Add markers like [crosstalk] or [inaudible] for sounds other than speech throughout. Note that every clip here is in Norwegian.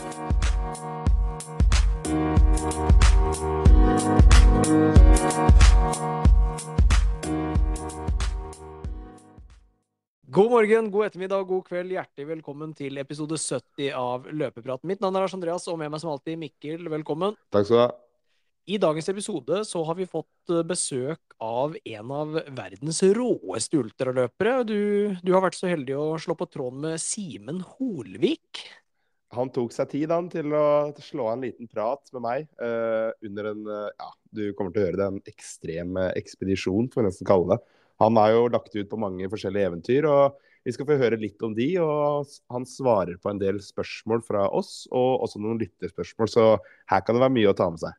God morgen, god ettermiddag, god kveld. Hjertelig velkommen til episode 70 av Løpeprat. Mitt navn er Lars Andreas, og med meg som alltid Mikkel. Velkommen. Takk skal du ha. I dagens episode så har vi fått eh, besøk av en av verdens råeste ultraløpere. Du, du har vært så heldig å slå på tråden med Simen Holvik. Han tok seg tid han, til å slå en liten prat med meg uh, under en uh, Ja, du kommer til å høre det, en ekstrem eh, ekspedisjon, får vi nesten kalle det. Han har jo lagt ut på mange forskjellige eventyr, og vi skal få høre litt om de. Og han svarer på en del spørsmål fra oss, og også noen lytterspørsmål, så her kan det være mye å ta med seg.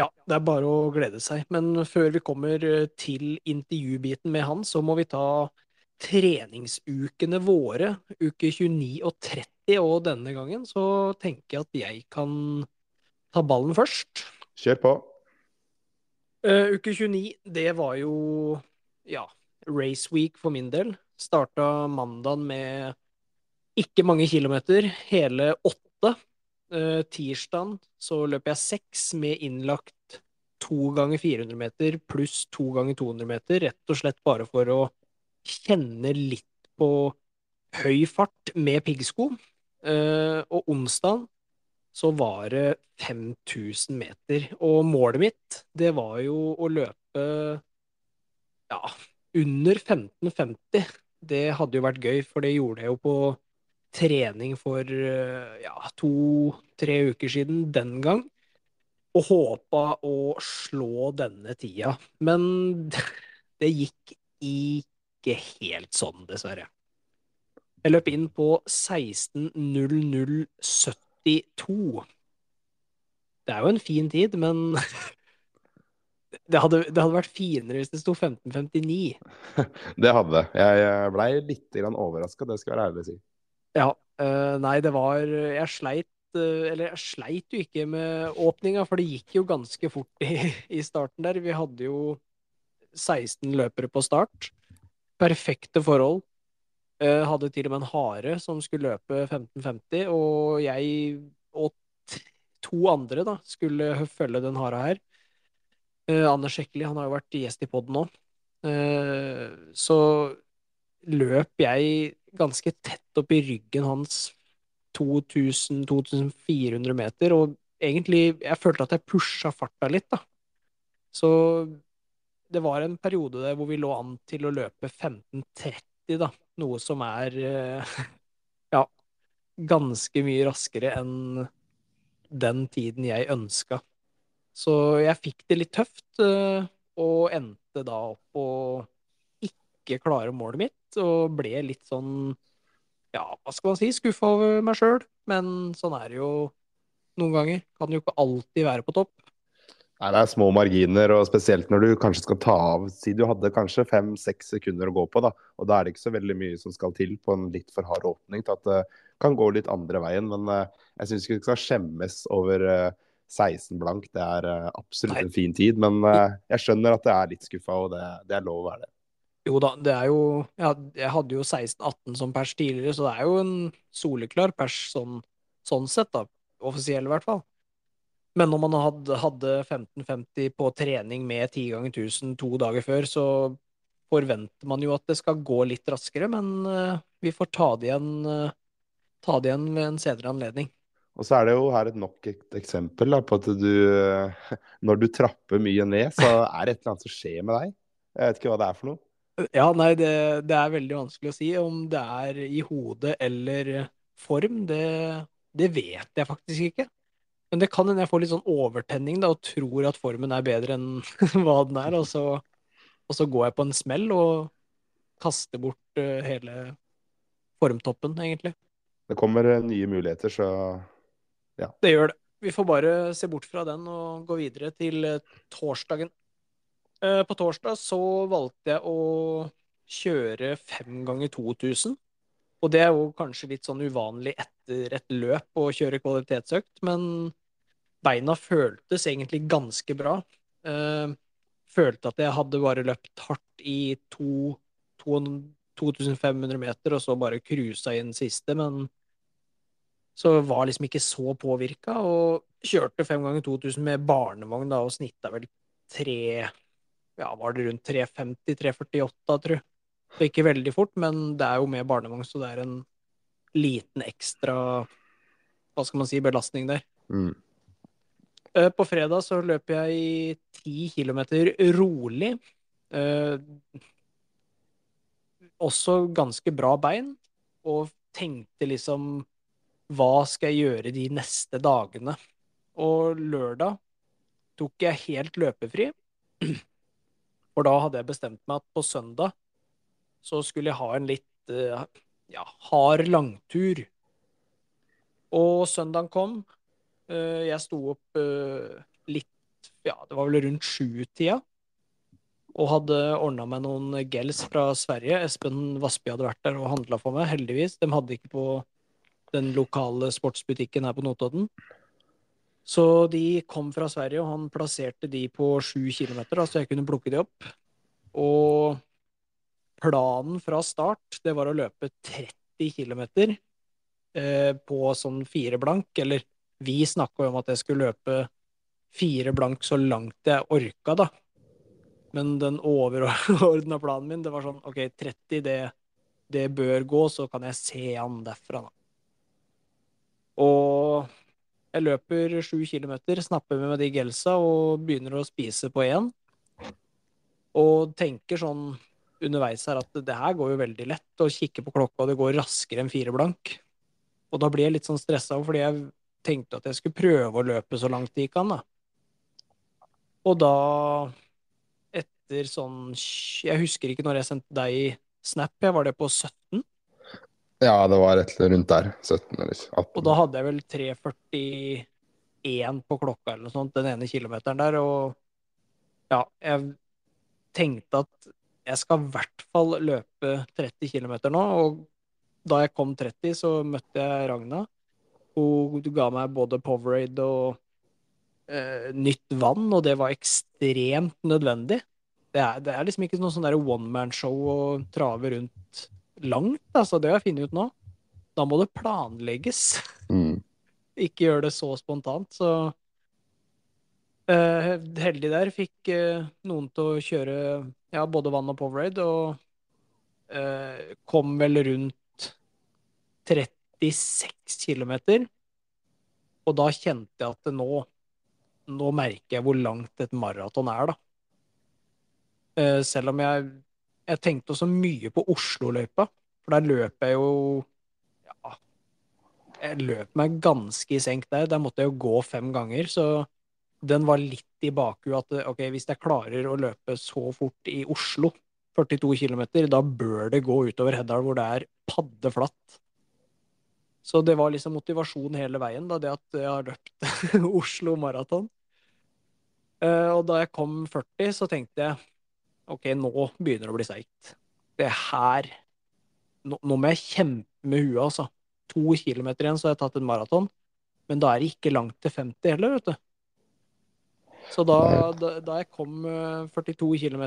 Ja, det er bare å glede seg. Men før vi kommer til intervjubiten med han, så må vi ta treningsukene våre, uke 29 og 30. Og denne gangen så tenker jeg at jeg kan ta ballen først. Kjør på. Uh, uke 29, det var jo ja, race week for min del. Starta mandagen med ikke mange kilometer, hele åtte. Uh, tirsdagen så løp jeg seks med innlagt to ganger 400 meter pluss to ganger 200 meter, rett og slett bare for å kjenne litt på høy fart med piggsko. Uh, og onsdag så var det 5000 meter. Og målet mitt, det var jo å løpe ja, under 1550. Det hadde jo vært gøy, for det gjorde jeg jo på trening for ja, to-tre uker siden den gang. Og håpa å slå denne tida. Men [laughs] det gikk ikke helt sånn, dessverre. Jeg løp inn på 16.00,72. Det er jo en fin tid, men [laughs] det hadde, det hadde vært finere hvis det sto 15.59. [laughs] Det hadde det. Jeg blei litt overraska, det skal jeg være ærlig å si. Ja. Uh, nei, det var Jeg sleit uh, Eller jeg sleit jo ikke med åpninga, for det gikk jo ganske fort i, i starten der. Vi hadde jo 16 løpere på start. Perfekte forhold. Uh, hadde til og med en hare som skulle løpe 15.50, og jeg og to andre da skulle følge den hara her. Uh, Anders Sjekkeli, han har jo vært gjest i poden nå. Uh, så løp jeg ganske tett opp i ryggen hans 2000-2400 meter, og egentlig Jeg følte at jeg pusha farta litt, da. Så det var en periode der hvor vi lå an til å løpe 15.30, da. Noe som er uh, [laughs] ja, ganske mye raskere enn den tiden jeg ønska. Så jeg fikk det litt tøft, og endte da opp å ikke klare målet mitt, og ble litt sånn, ja, hva skal man si, skuffa over meg sjøl. Men sånn er det jo noen ganger. Kan jo ikke alltid være på topp. Nei, det er små marginer, og spesielt når du kanskje skal ta av Si du hadde kanskje fem-seks sekunder å gå på, da. Og da er det ikke så veldig mye som skal til på en litt for hard åpning til at det kan gå litt andre veien. Men jeg syns ikke du skal skjemmes over 16 blank. Det er absolutt en fin tid. Men jeg skjønner at det er litt skuffa, og det, det, er lov å være det. Jo da, det er jo Jeg hadde jo 16-18 som pers tidligere, så det er jo en soleklar pers sånn, sånn sett, da. Offisiell, i hvert fall. Men når man hadde, hadde 1550 på trening med 10 ganger 1000 to dager før, så forventer man jo at det skal gå litt raskere, men uh, vi får ta det igjen, uh, ta det igjen ved en senere anledning. Og så er det jo her et nok et eksempel da, på at du [laughs] Når du trapper mye ned, så er det et eller annet som skjer med deg. Jeg vet ikke hva det er for noe. Ja, nei, det, det er veldig vanskelig å si. Om det er i hodet eller form, det, det vet jeg faktisk ikke. Men det kan hende jeg får litt sånn overtenning da, og tror at formen er bedre enn [laughs] hva den er. Og så, og så, går jeg på en smell og kaster bort uh, hele formtoppen, egentlig. Det kommer nye muligheter, så ja. Det gjør det. Vi får bare se bort fra den og gå videre til uh, torsdagen. På torsdag så valgte jeg å kjøre fem ganger 2000. Og det er jo kanskje litt sånn uvanlig etter et løp å kjøre kvalitetsøkt, men beina føltes egentlig ganske bra. Uh, følte at jeg hadde bare løpt hardt i to, to, 2500 meter, og så bare cruisa i den siste, men Så var liksom ikke så påvirka, og kjørte fem ganger 2000 med barnevogn da, og snitta vel tre Ja, var det rundt 350-348, tror jeg. Så ikke veldig fort, men det er jo med barnevogn, så det er en liten ekstra Hva skal man si belastning der. Mm. Eh, På fredag så løp jeg i ti kilometer rolig. Eh, også ganske bra bein, og tenkte liksom Hva skal jeg gjøre de neste dagene? Og lørdag tok jeg helt løpefri. [clears throat] For da hadde jeg bestemt meg at på søndag så skulle jeg ha en litt eh, ja, hard langtur. Og søndagen kom. Eh, Jeg sto opp eh, litt Ja, det var vel rundt sju-tida. Og hadde ordna meg noen gels fra Sverige. Espen Vassby hadde vært der og handla for meg, heldigvis. De hadde ikke på den lokale sportsbutikken her på Notodden. Så de kom fra Sverige, og han plasserte de på sju kilometer, da, så jeg kunne plukke de opp. Og planen fra start, det var å løpe 30 kilometer eh, på sånn fire blank, eller vi snakka om at jeg skulle løpe fire blank så langt jeg orka, da. Men den overordna planen min, det var sånn OK, 30, det, det bør gå, så kan jeg se an derfra, da. Og jeg løper sju kilometer, snapper med meg de gelsa og begynner å spise på én. Og tenker sånn underveis her at det her går jo veldig lett, og kikker på klokka, og det går raskere enn fire blank. Og da blir jeg litt sånn stressa, fordi jeg tenkte at jeg skulle prøve å løpe så langt det gikk an, da. Og da, etter sånn Jeg husker ikke når jeg sendte deg snap, jeg var det på 17? Ja, det var et rundt der. 17 eller 18. Og da hadde jeg vel 3.41 på klokka eller noe sånt, den ene kilometeren der, og ja, jeg tenkte at jeg skal i hvert fall løpe 30 km nå, og da jeg kom 30, så møtte jeg Ragna. Hun ga meg både Powerade og eh, nytt vann, og det var ekstremt nødvendig. Det er, det er liksom ikke noe sånn one man-show å trave rundt langt, altså. Det har jeg funnet ut nå. Da må det planlegges. [laughs] Mm. Ikke gjøre det så spontant, så eh, Heldig der. Fikk eh, noen til å kjøre ja, både vann og Powerade, og eh, kom vel rundt 36 km. Og da kjente jeg at nå Nå merker jeg hvor langt et maraton er, da. Eh, selv om jeg Jeg tenkte også mye på Oslo-løypa, for der løp jeg jo Ja, jeg løp meg ganske i senk der. Der måtte jeg jo gå fem ganger, så den var litt i bakhuet at ok, hvis jeg klarer å løpe så fort i Oslo, 42 km, da bør det gå utover Heddal, hvor det er paddeflatt. Så det var liksom motivasjon hele veien, da, det at jeg har løpt [laughs] Oslo Maraton. Eh, og da jeg kom 40, så tenkte jeg OK, nå begynner det å bli seigt. Det her nå, nå må jeg kjempe med huet, altså. To kilometer igjen, så har jeg tatt en maraton. Men da er det ikke langt til 50 heller, vet du. Så da, da, da jeg kom eh, 42 km,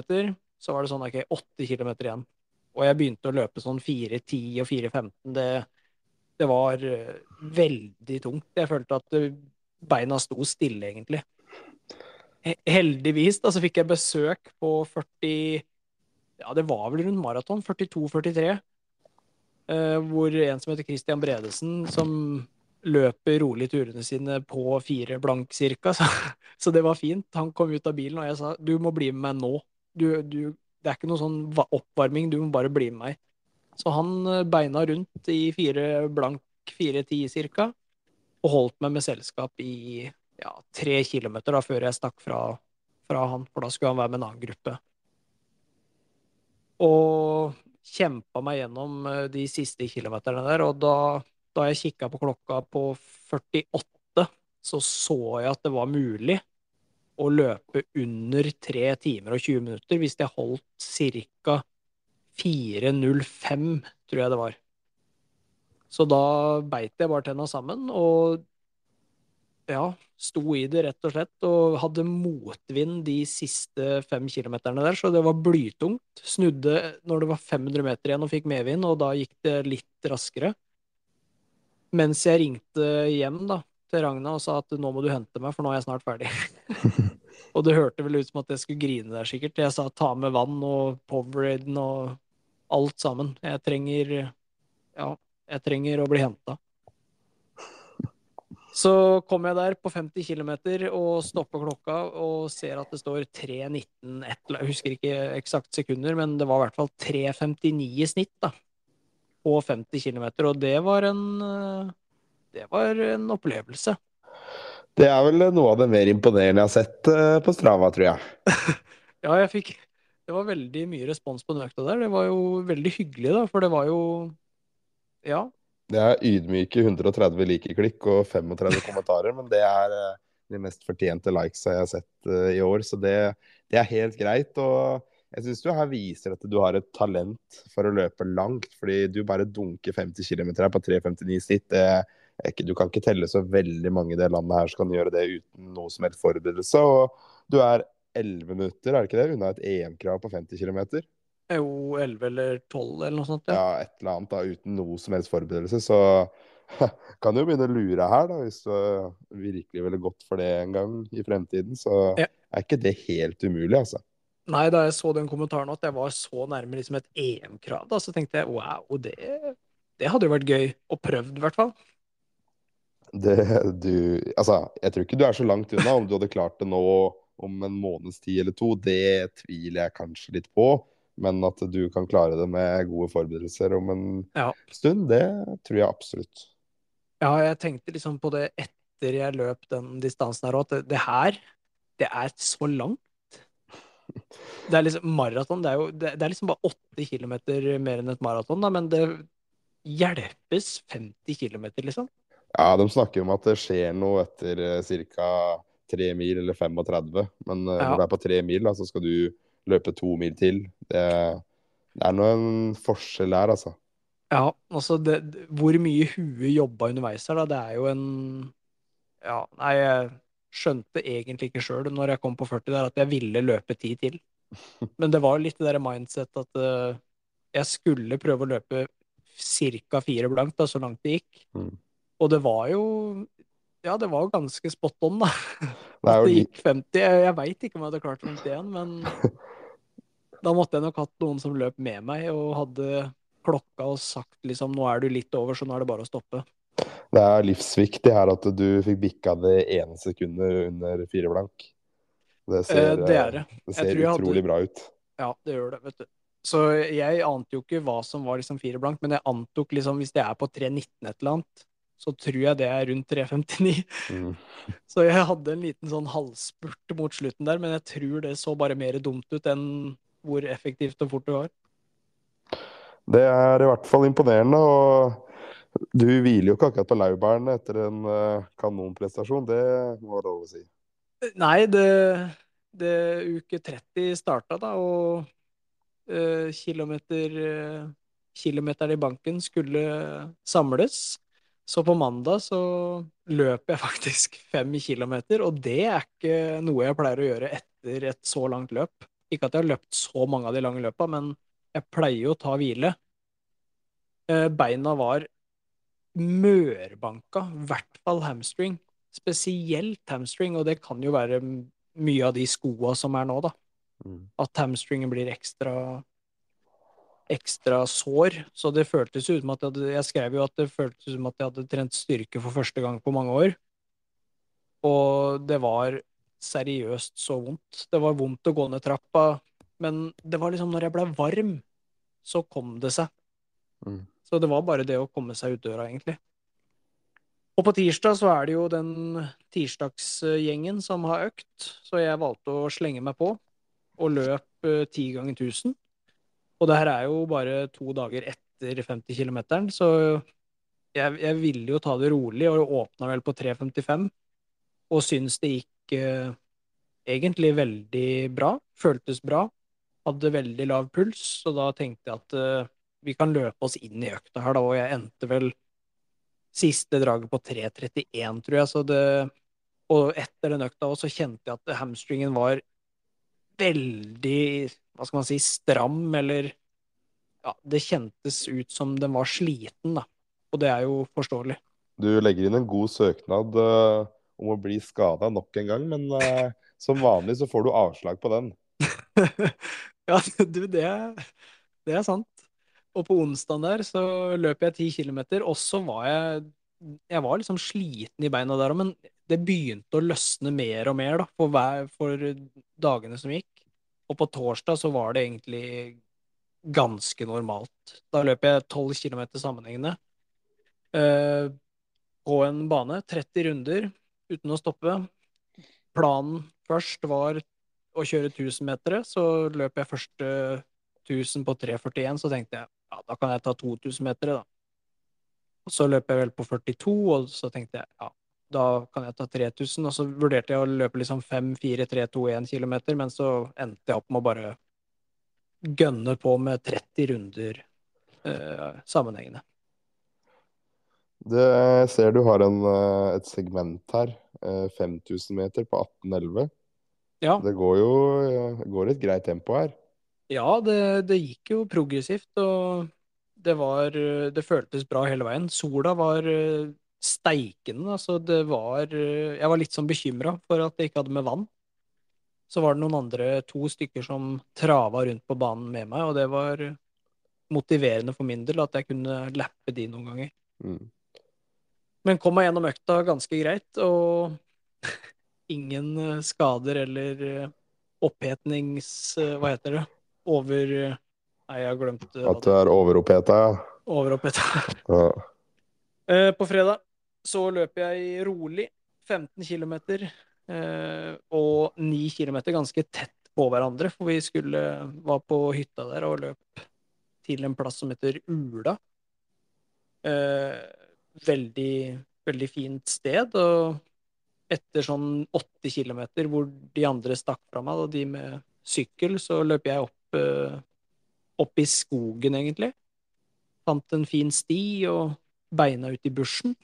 så var det sånn OK, 8 km igjen. Og jeg begynte å løpe sånn 4.10 og 4.15. Det, det var eh, veldig tungt. Jeg følte at eh, beina sto stille, egentlig. Heldigvis da, så fikk jeg besøk på 40 Ja, det var vel rundt maraton. 42-43. Eh, hvor en som heter Christian Bredesen, som løper rolig turene sine på fire blank cirka. [laughs] Så, så det var fint. Han kom ut av bilen, og jeg sa du må bli med meg nå. Du, du, det er ikke noe sånn oppvarming, du må bare bli med meg. Så han eh, beina rundt i fire blank, fire ti cirka, og holdt meg med selskap i ja, tre kilometer da, før jeg stakk fra, fra han, for da skulle han være med en annen gruppe. Og kjempa meg gjennom eh, de siste kilometerne der, og da, da jeg kikka på klokka på 48, så så jeg at det var mulig å løpe under 3 timer og 20 minutter hvis jeg holdt ca. 4.05, tror jeg det var. Så da beit jeg bare tenna sammen og ja, sto i det rett og slett, og hadde motvind de siste fem kilometerne der, så det var blytungt. Snudde når det var 500 meter igjen og fikk medvind, og da gikk det litt raskere. Mens jeg ringte hjem da, til Ragna og sa at nå må du hente meg, for nå er jeg snart ferdig. [laughs] og det hørte vel ut som at jeg skulle grine der, sikkert. Jeg sa ta med vann og Powerade og alt sammen. Jeg trenger Ja, jeg trenger å bli henta. Så kom jeg der på 50 km og stopper klokka og ser at det står 3.19 Jeg husker ikke eksakt sekunder, men det var i hvert fall 3.59 i snitt da, på 50 km. Og det var en Det var en opplevelse. Det er vel noe av det mer imponerende jeg har sett eh, på Strava, tror jeg. [laughs] ja, jeg fikk Det var veldig mye respons på den økta der. Det var jo veldig hyggelig, da, for det var jo Ja, det er ydmyke 130 likeklikk og 35 kommentarer, men det er eh, de mest fortjente likes jeg har sett uh, i år. Så det, det, er helt greit. Og jeg syns du her viser at du har et talent for å løpe langt. Fordi du bare dunker 50 km her på 3,59 snitt. Det, du kan ikke telle så veldig mange i det landet her som kan gjøre det uten noe som helst forberedelse. Og du er 11 minutter, er det ikke det, unna et EM-krav på 50 km? Jo, 11 eller 12 eller noe sånt. Ja. ja, et eller annet da, uten noe som helst forberedelse. Så [laughs] kan du jo begynne å lure her, da, hvis du virkelig ville gått for det en gang i fremtiden. Så ja. er ikke det helt umulig, altså. Nei, da jeg så den kommentaren at jeg var så nærme liksom et EM-krav, da, så tenkte jeg wow, det, det hadde jo vært gøy. å prøvd, i hvert fall. Det, du Altså, jeg tror ikke du er så langt unna. Om du hadde klart det nå om en måneds tid eller to, det tviler jeg kanskje litt på. Men at du kan klare det med gode forberedelser om en ja. stund, det tror jeg absolutt. Ja, jeg tenkte liksom på det etter jeg løp den distansen her òg, at det, her, det er så langt. Det er liksom maraton. Det, det, det, er liksom bare 8 km mer enn et maraton, da, men det hjelpes 50 km, liksom. Ja, de snakker om at det skjer noe etter uh, ca. 3 mil eller 35, men uh, ja. når du er på 3 mil, da, så skal du løpe to mil til. Det, det er nå en forskjell der, altså. Ja, altså det, hvor mye huet jobba underveis her, da, det er jo en Ja, nei, jeg skjønte egentlig ikke sjøl når jeg kom på 40 der, at jeg ville løpe ti til. [laughs] Men det var litt det der mindset at uh, jeg skulle prøve å løpe ca. fire blankt, da, så langt det gikk. Mm. Og det var jo Ja, det var ganske spot on, da. [laughs] At det gikk 50. Jeg, jeg veit ikke om jeg hadde klart 51, men [laughs] Da måtte jeg nok hatt noen som løp med meg og hadde klokka og sagt liksom nå er du litt over, så nå er det bare å stoppe. Det er livsviktig her at du fikk bikka det ene sekundet under fire blank. Det ser, eh, det det. Det ser utrolig hadde... bra ut. Ja, det gjør det, vet du. Så jeg ante jo ikke hva som var liksom fire blank, men jeg antok liksom hvis det er på 3.19 et eller annet, så tror jeg det er rundt 3.59. Mm. [laughs] Så jeg hadde en liten sånn halvspurt mot slutten der, men jeg tror det så bare mer dumt ut enn hvor effektivt og fort det var. Det er i hvert fall imponerende. og Du hviler jo ikke akkurat på laurbærene etter en uh, kanonprestasjon, det må være lov å si. Nei, det, det uke 30 starta, da, og uh, kilometer, uh, kilometeren i banken skulle samles. Så på mandag så løper jeg [laughs] faktisk fem kilometer, og det er ikke noe jeg pleier å gjøre etter et så langt løp. Ikke at jeg har løpt så mange av de lange løpa, men jeg pleier jo å ta hvile. Eh, beina var mørbanka, i hvert fall hamstring. Spesielt hamstring, og det kan jo være mye av de skoa som er nå, da. Mm. At hamstringen blir ekstra ekstra sår. Så det føltes ut som at jeg, hadde, jeg skrev jo at det føltes som at jeg hadde trent styrke for første gang på mange år. Og det var seriøst så vondt. Det var vondt å gå ned trappa, men det var liksom når jeg ble varm, så kom det seg. Mm. Så det var bare det å komme seg ut døra, egentlig. Og på tirsdag så er det jo den tirsdagsgjengen som har økt, så jeg valgte å slenge meg på og løp eh, ti ganger 1000. Og det her er jo bare to dager etter 50 km, så jeg, jeg ville jo ta det rolig, og åpna vel på 3.55, og syns det gikk eh, egentlig veldig bra. Føltes bra. Hadde veldig lav puls, og da tenkte jeg at eh, vi kan løpe oss inn i økta her, da. Og jeg endte vel siste draget på 3.31, tror jeg. Det Og etter den økta òg, så kjente jeg at hamstringen var veldig Hva skal man si stram, eller Ja, det kjentes ut som den var sliten, da. Og det er jo forståelig. Du legger inn en god søknad uh, om å bli skada nok en gang, men uh, som vanlig så får du avslag på den. [laughs] ja, du, det er, det er sant. Og på onsdagen der så løp jeg ti kilometer, og så var jeg Jeg var liksom sliten i beina der òg, men det begynte å løsne mer og mer da, for, hver, for dagene som gikk. Og på torsdag så var det egentlig ganske normalt. Da løp jeg tolv kilometer sammenhengende. Uh, på en bane, 30 runder uten å stoppe. Planen først var å kjøre 1000-metere, så løp jeg første 1000 på 3,41, så tenkte jeg ja, da kan jeg ta 2000-metere, da. Og så løp jeg vel på 42, og så tenkte jeg ja, da kan jeg ta 3000. Og så vurderte jeg å løpe liksom 5, 4, 3, 2, 1 km, men så endte jeg opp med å bare gønne på med 30 runder eh, sammenhengende. Det, ser du har en, eh, et segment her. 5000 eh, meter på 1811. Ja. Det går jo går et greit tempo her. Ja, det, det, gikk jo progressivt, og det var Det føltes bra hele veien. Sola var eh, steikende, altså det var Jeg var litt sånn bekymra for at jeg ikke hadde med vann. Så var det noen andre, to stykker, som trava rundt på banen med meg, og det var motiverende for min del at jeg kunne lappe de noen ganger. Mm. Men kom meg gjennom økta ganske greit, og [laughs] ingen eh, skader eller eh, opphetnings... Eh, hva heter det? Over Nei, jeg har glemt At du er overoppheta, ja. Overoppheta. ja. På fredag så løper jeg rolig 15 km og 9 km ganske tett på hverandre, for vi skulle var på hytta der og løp til en plass som heter Ula. veldig, veldig fint sted. Og etter sånn 80 km hvor de andre stakk fra meg, og de med sykkel, så løp jeg opp, uh, opp i skogen, egentlig. Fant en fin sti og beina ut i bushen.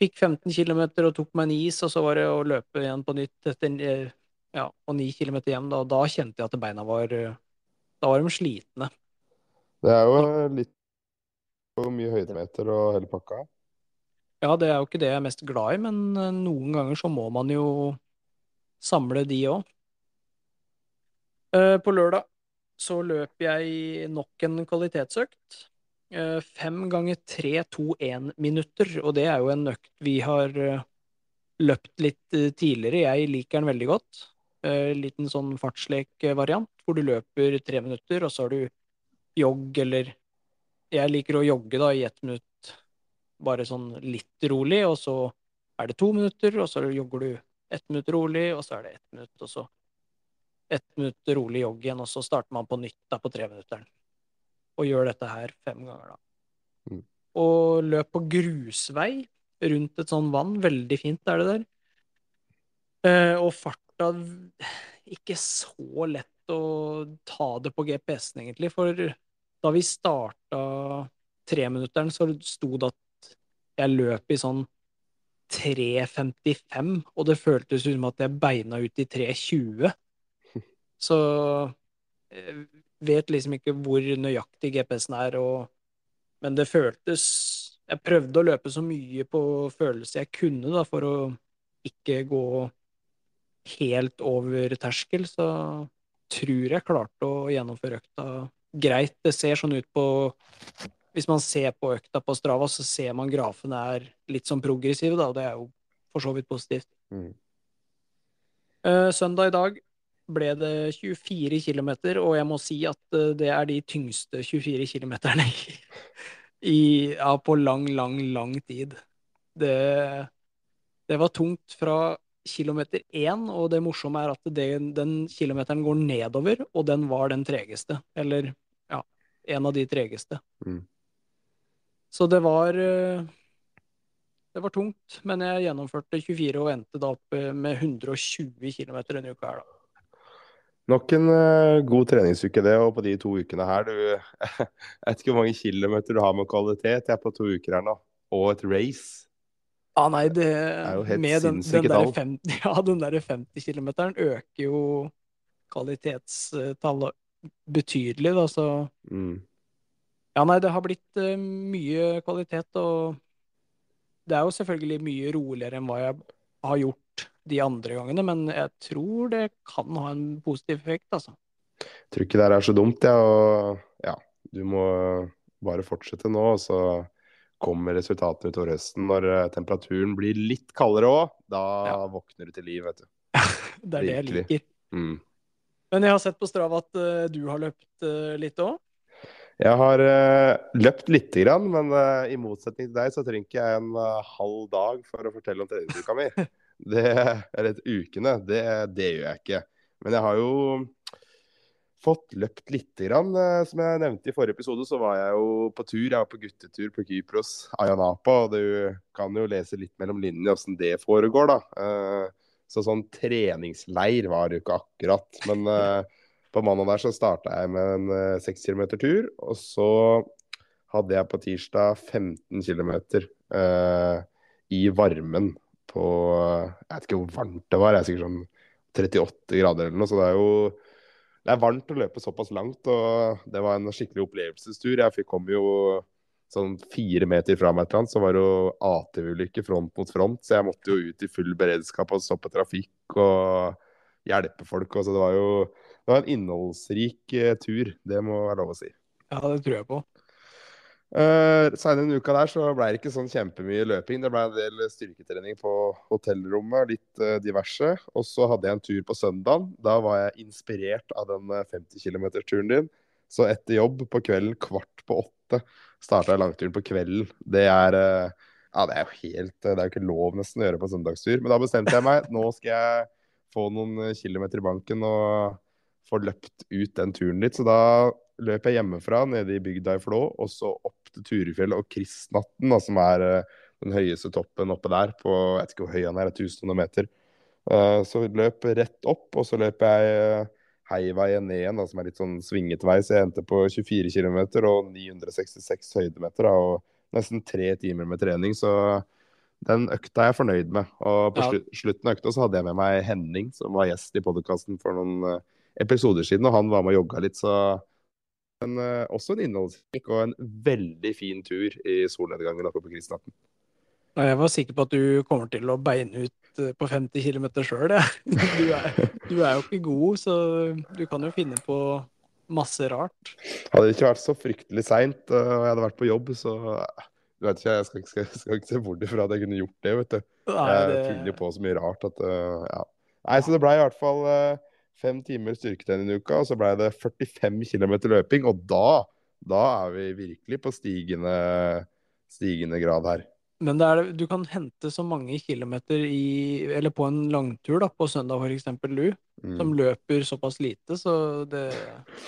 Fikk 15 km og tok meg en is, og så var det å løpe igjen på nytt etter eh, ja, og 9 km hjem. Da, da kjente jeg at beina var Da var de slitne. Det er jo litt for mye høydemeter og hele pakka. Ja, det er jo ikke det jeg er mest glad i, men eh, noen ganger så må man jo samle de òg. Eh, på lørdag så løp jeg nok en kvalitetsøkt. Eh, fem ganger tre, to, én minutter, og det er jo en økt vi har løpt litt tidligere. Jeg liker den veldig godt. Liten sånn fartslekvariant hvor du løper tre minutter, og så har du jogg eller Jeg liker å jogge da i ett minutt bare sånn litt rolig, og så er det to minutter, og så jogger du ett minutt rolig, og så er det ett minutt, og så ett minutt rolig jogg igjen, og så starter man på nytt da på treminutteren. Og gjør dette her fem ganger, da. Mm. Og løp på grusvei rundt et sånn vann. Veldig fint er det der. Eh, og farta Ikke så lett å ta det på GPS-en, egentlig. For da vi starta treminutteren, så sto det at jeg løp i sånn 3.55, og det føltes ut som at jeg beina ut i 3.20. [laughs] Så eh, vet liksom ikke hvor nøyaktig GPS-en er, og, men det føltes Jeg prøvde å løpe så mye på følelse jeg kunne, da, for å ikke gå helt over terskel, så tror jeg klarte å gjennomføre økta greit. Det ser sånn ut på hvis man ser på økta på Strava, så ser man grafene er litt sånn progressive, da, og det er jo for så vidt positivt. Mm. Uh, søndag i dag ble det 24 km, og jeg må si at uh, det er de tyngste 24 km ja, på lang, lang, lang tid. Det, det var tungt fra kilometer én, og det morsomme er at det, den kilometeren går nedover, og den var den tregeste. Eller ja, en av de tregeste. Mm. Så det var eh, Det var tungt, men jeg gjennomførte 24 og endte da opp eh, med 120 km denne uka her, da. Nok en uh, god treningsuke, det. Og på de to ukene her, du [laughs] Jeg vet ikke hvor mange kilometer du har med kvalitet jeg er på to uker her nå. Og et race. Ja, nei, det, det er jo helt med den, den der 50, [laughs] Ja, den der 50 km øker jo kvalitetstallet betydelig, da, så mm. Ja, nei, det har blitt uh, mye kvalitet, og det er jo selvfølgelig mye roligere enn hva jeg har gjort de andre gangene, men jeg tror det kan ha en positiv effekt, altså. Jeg tror ikke det er så dumt, ja. Og ja, du må bare fortsette nå, og så kommer resultatene utover høsten. Når eh, temperaturen blir litt kaldere òg, da Ja. våkner du til liv, vet du. [laughs] Det er det jeg liker. Mm. Men jeg har sett på Strava at uh, du har løpt uh, litt òg. Jeg har uh, løpt lite grann, men i motsetning til deg så trenger ikke jeg en halv dag for å fortelle om treningsuka mi. [laughs] Det, eller ukene. Det, det gjør jeg ikke. Men jeg har jo fått løpt lite grann. eh, Som jeg nevnte i forrige episode, så var jeg jo på tur. Jeg var på guttetur på Kypros, Ayanapa. Og du kan jo lese litt mellom linjene åssen det foregår, da. Eh, Så sånn treningsleir var det jo ikke akkurat. Men eh, på mandag der så starta jeg med en seks kilometer tur. Og så hadde jeg på tirsdag 15 km i varmen på Jeg vet ikke hvor varmt det var, jeg er sikkert sånn 38 grader eller noe. Så det er jo det er varmt å løpe såpass langt, og det var en skikkelig opplevelsestur. Jeg fikk kom jo sånn fire meter fra meg et eller annet, så var det jo ATV-ulykke front mot front. Så jeg måtte jo ut i full beredskap og stoppe trafikk og hjelpe folk. Og så det var jo det var en innholdsrik eh, tur, det må være lov å si. Ja, det tror jeg på. Uh, Senere denne uka der så ble det ikke sånn kjempemye løping. Det ble en del styrketrening på hotellrommet, litt uh, diverse. Og så hadde jeg en tur på søndagen. Da var jeg inspirert av den eh, 50 km-turen din. Så etter jobb på kvelden kvart på åtte starta jeg langturen på kvelden. Det er uh, Ja, det er jo helt Det er jo ikke lov nesten å gjøre på søndagstur. Men da bestemte jeg meg. Nå skal jeg få noen eh, kilometer i banken og få løpt ut den turen litt. Så da løp jeg hjemmefra nede i bygda i Flå, og så opp til Turefjellet og Kristnatten, da, som er eh, den høyeste toppen oppe der på Jeg vet ikke hvor høy han er, 1000 meter. Eh, så løp rett opp, og så løp jeg eh, heiveien ned igjen, da, som er litt sånn svinget vei. Så jeg endte på 24 km og 966 høydemeter, da, og nesten tre timer med trening. Så den økta er jeg fornøyd med. Og på Ja. slutten av økta så hadde jeg med meg Henning, som var gjest i podkasten for noen episoder siden, og han var med og jogga litt, så men eh, også en innholdsrik og en veldig fin tur i solnedgangen oppe på Kristnatten. Jeg var sikker på at du kommer til å beine ut eh, på 50 km sjøl, jeg. Du, er- du er jo ikke god, så du kan jo finne på masse rart. Hadde det ikke vært så fryktelig seint og jeg hadde vært på jobb, så eh, du vet ikke, jeg skal, ikke- skal, [laughs] skal ikke se bort ifra at jeg kunne gjort det, vet du. Nei, Jeg det- finner jo på så mye rart at eh, ja. Nei, så det ble i hvert fall eh, fem timer styrketrening i uka, og så ble det 45 km løping, og da, da er vi virkelig på stigende, stigende grad her. Men det er, du kan hente så mange kilometer i, eller på en langtur, da, på søndag eksempel, du, Mm. som løper såpass lite, så det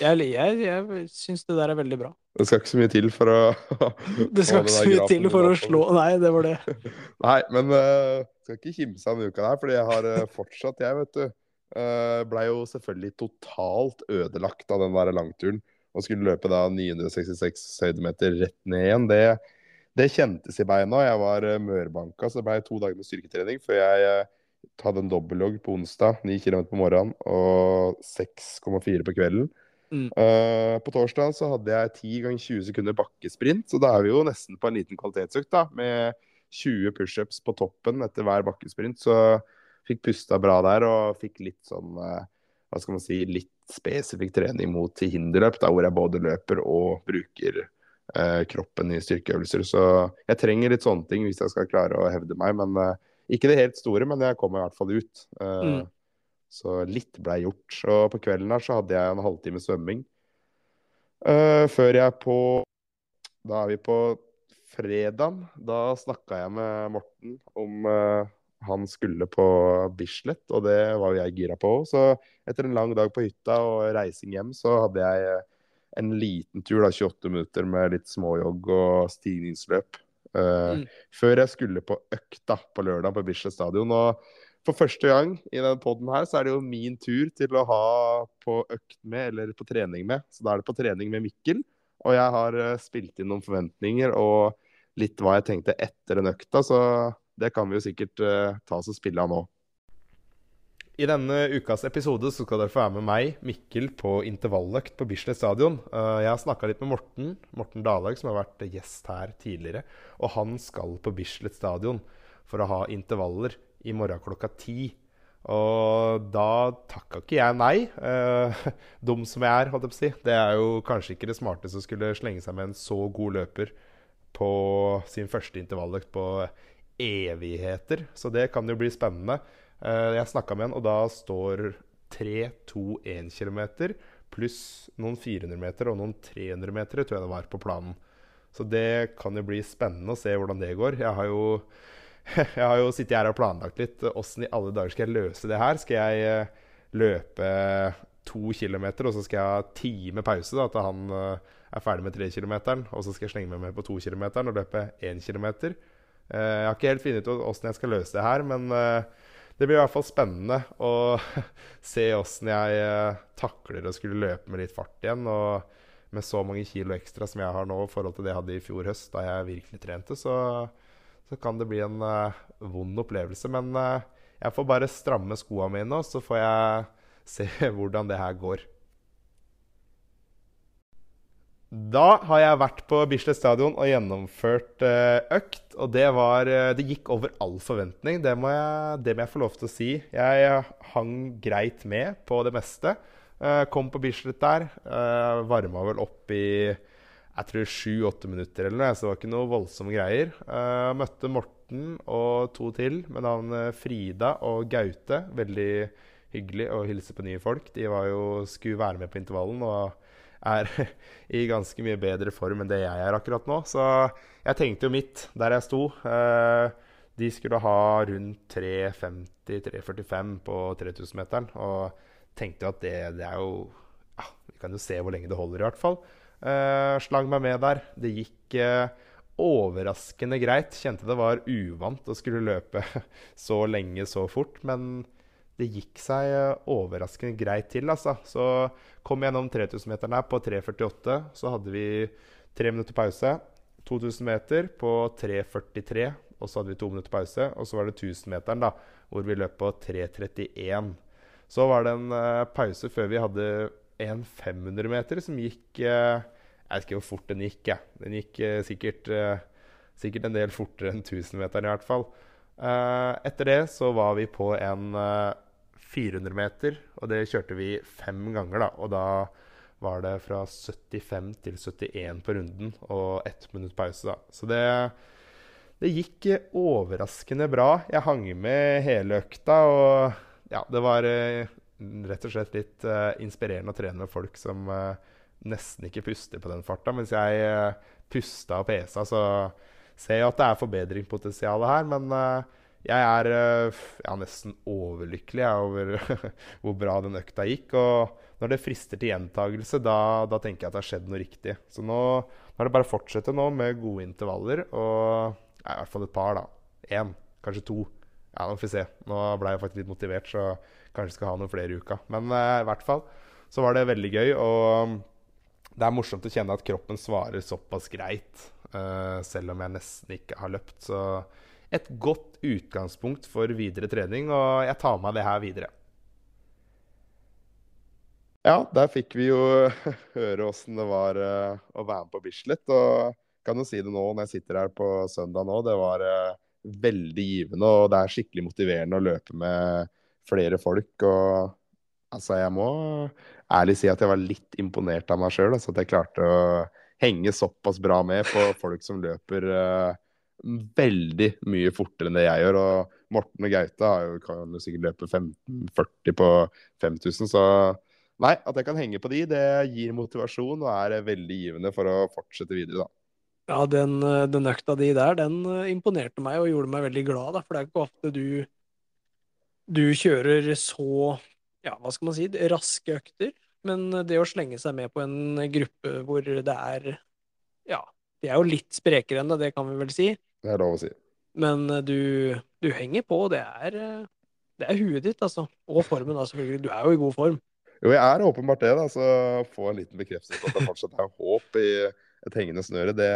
Jeg, jeg, jeg syns det der er veldig bra. Det skal ikke så mye til for å [laughs] Det skal ikke så mye til for å slå Nei, det var det. [laughs] Nei, men uh, skal ikke kimse av denne uka der, fordi jeg har uh, fortsatt, jeg, vet du. Uh, Blei jo selvfølgelig totalt ødelagt av den der langturen. Og skulle løpe da 966 høydemeter rett ned igjen. Det, det kjentes i beina. Jeg var uh, mørbanka, så det blei to dager med styrketrening før jeg eh, hadde en dobbeltlogg på onsdag, 9 km på morgenen og 6,4 på kvelden. Mm. Uh, på torsdag så hadde jeg 10 ganger 20 sekunder bakkesprint, så da er vi jo nesten på en liten kvalitetsøkt, da. Med 20 pushups på toppen etter hver bakkesprint. Så fikk pusta bra der og fikk litt sånn eh, hva skal man si, litt spesifikk trening mot hinderløp, da, hvor jeg både løper og bruker eh, kroppen i styrkeøvelser. Så jeg trenger litt sånne ting hvis jeg skal klare å hevde meg. Men eh, ikke det helt store, men jeg kommer i hvert fall ut. Eh, Mm. Så litt blei gjort. Og på kvelden her så hadde jeg en halvtime svømming. Eh, før jeg på Da er vi på fredagen. Da snakka jeg med Morten om eh, han skulle på Bislett, og det var jo jeg gira på òg. Så etter en lang dag på hytta og reising hjem, så hadde jeg eh, en liten tur, da, 28 minutter med litt småjogg og stigningsløp. Uh, Mm. Før jeg skulle på økta på lørdag på Bislett stadion. Og for første gang i denne poden her, så er det jo min tur til å ha på økt med, eller på trening med. Så da er det på trening med Mikkel. Og jeg har eh, spilt inn noen forventninger og litt hva jeg tenkte etter den økta, så det kan vi jo sikkert uh, ta oss og spille av nå. I denne ukas episode så skal dere få være med meg, Mikkel, på intervalløkt på Bislett stadion. Uh, jeg har snakka litt med Morten Morten Dalhaug, som har vært gjest her tidligere. Og han skal på Bislett stadion for å ha intervaller i morgen klokka ti. Og da takka ikke jeg nei. Uh, [laughs] dum som jeg er, holdt jeg på å si. Det er jo kanskje ikke det smarteste å skulle slenge seg med en så god løper på sin første intervalløkt på evigheter. Så det kan jo bli spennende. Uh, jeg snakka med han, og da står 3-2-1 km pluss noen 400 meter og noen 300 meter, tror jeg det var, på planen. Så det kan jo bli spennende å se hvordan det går. Jeg har jo, [laughs] jeg har jo sittet her og planlagt litt. Åssen i alle dager skal jeg løse det her? Skal jeg uh, løpe to kilometer, og så skal jeg ha time pause da, til han er ferdig med tre kilometeren, og så skal jeg slenge meg med på to kilometeren og løpe én kilometer. Jeg har ikke helt funnet ut åssen jeg skal løse det her, men det blir i hvert fall spennende å [laughs] se åssen jeg eh, takler å skulle løpe med litt fart igjen. Og med så mange kilo ekstra som jeg har nå i forhold til det jeg hadde i fjor høst, da jeg virkelig trente, så, så kan det bli en uh, vond opplevelse. Men uh, jeg får bare stramme skoa mine, og så får jeg [laughs] se hvordan det her går. Da har jeg vært på Bislett stadion og gjennomført uh, økt. Og det var uh, Det gikk over all forventning. Det må, jeg, det må jeg få lov til å si. Jeg hang greit med på det meste. Kom på Bislett der. Varma vel opp i jeg tror sju-åtte minutter eller noe, så det var ikke noe voldsomme greier. møtte Morten og to til med navn Frida og Gaute. Veldig hyggelig å hilse på nye folk. De jo, skulle være med på intervallen. og er [laughs] i ganske mye bedre form enn det jeg er akkurat nå. Så jeg tenkte jo mitt der jeg sto. Eh, de skulle ha rundt 3.50-3.45 på 3000-meteren. Og tenkte jo at det, det, er jo ja, Vi kan jo se hvor lenge det holder, i hvert fall. Uh, slang meg med der. Det gikk uh, overraskende greit. Kjente det var uvant å skulle løpe [laughs] så lenge så fort. Men det gikk seg eh, overraskende greit til. Altså. Så kom vi gjennom 3000-meteren her på 3.48. Så hadde vi tre minutter pause. 2000 meter på 3.43, og så hadde vi to minutter pause. Og så var det 1000-meteren, da, hvor vi løp på 3.31. Så var det en uh, pause før vi hadde en 500-meter som gikk uh, Jeg vet ikke hvor fort den gikk. Jeg. Den gikk uh, sikkert, sikkert, en del fortere enn 1000-meteren, i hvert fall. etter det så var vi på en 400 meter, og det kjørte vi fem ganger. da, Og da var det fra 75 til 71 på runden og ett minutt pause. da. Så det, det gikk overraskende bra. Jeg hang med hele økta, og ja, det var eh, rett og slett litt uh, inspirerende å trene med folk som uh, nesten ikke puster på den farta. Mens jeg uh, pusta og pesa, så ser jeg at det er forbedringspotensial her. Men jeg er eh, ja, nesten overlykkelig over [laughs] hvor bra den økta gikk. Og når det frister til gjentagelse, da, da, tenker jeg at det har skjedd noe riktig. Så nå, nå er det bare å fortsette nå med gode intervaller. Og ja, i hvert fall et par, da. Én, kanskje to. Ja, nå får vi se. Nå ble jeg faktisk litt motivert, så kanskje skal ha noen flere i uka. Men eh, i hvert fall så var det veldig gøy. Og det er morsomt å kjenne at kroppen svarer såpass greit, uh, selv om jeg nesten ikke har løpt. Så et godt utgangspunkt for videre trening, og jeg tar med det her videre. Ja, der fikk vi jo [laughs] høre åssen det var uh, å være med på Bislett. Og kan jo si det nå når jeg sitter her på søndag nå, det var uh, veldig givende. Og det er skikkelig motiverende å løpe med flere folk. Og altså, jeg må ærlig si at jeg var litt imponert av meg sjøl. Altså, at jeg klarte å henge såpass bra med på folk som løper uh, veldig mye fortere enn det jeg gjør. Og Morten og Gaute jo, kan jo sikkert løpe 15-40 på 5000, så nei, at jeg kan henge på de, det gir motivasjon og er veldig givende for å fortsette videre, da. Ja, den, den økta di der, den eh, imponerte meg og gjorde meg veldig glad, da, for det er ikke ofte du du kjører så, ja, hva skal man si, raske økter. Men det å slenge seg med på en gruppe hvor det er Ja, de er jo litt sprekere enn det, det kan vi vel si. Det er lov å si. Men eh, du, du henger på. Det er, eh, det er huet ditt, altså. Og formen, da, selvfølgelig. Du er jo i god form. Jo, jeg er åpenbart det. da, så Få en liten bekreftelse på at det fortsatt er håp i et hengende snøre, det,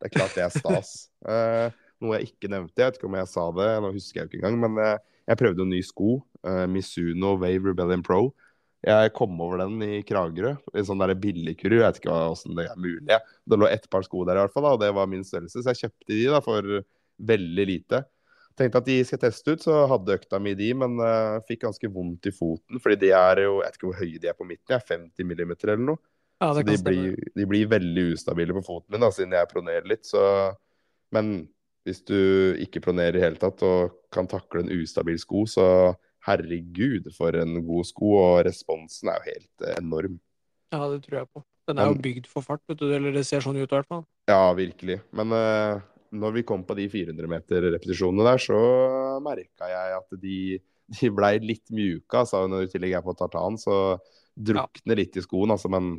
det er klart det er stas. [laughs] Eh, noe jeg ikke nevnte. Jeg vet ikke om jeg sa det, nå husker jeg ikke engang. Men jeg, jeg prøvde en ny sko. Eh, Misuno Wave Rebellion Pro. Jeg kom over den i Kragerø, i sånn der billigkurv. Jeg vet ikke åssen det er mulig. Det lå ett par sko der i hvert fall, da, og det var min størrelse. Så jeg kjøpte de da for veldig lite. Tenkte at de skal teste ut, så hadde økta mi de, men uh, fikk ganske vondt i foten. Fordi de er jo Jeg vet ikke hvor høye de er på midten, jeg er 50 millimeter eller noe. Ja, så de blir, de blir, veldig ustabile på foten min, da, siden jeg pronerer litt. Så Men hvis du ikke pronerer i hele tatt og kan takle en ustabil sko, så herregud, for en god sko. Og responsen er jo helt enorm. Ja, det tror jeg på. Den er men, jo bygd for fart, vet du. Eller det ser sånn ut i hvert fall. Ja, virkelig. Men uh, når vi kom på de 400 meter repetisjonene der, så merka jeg at de, de blei litt mjuka. Altså, når i tillegg er på tartan, så drukner ja. litt i skoen. Altså, men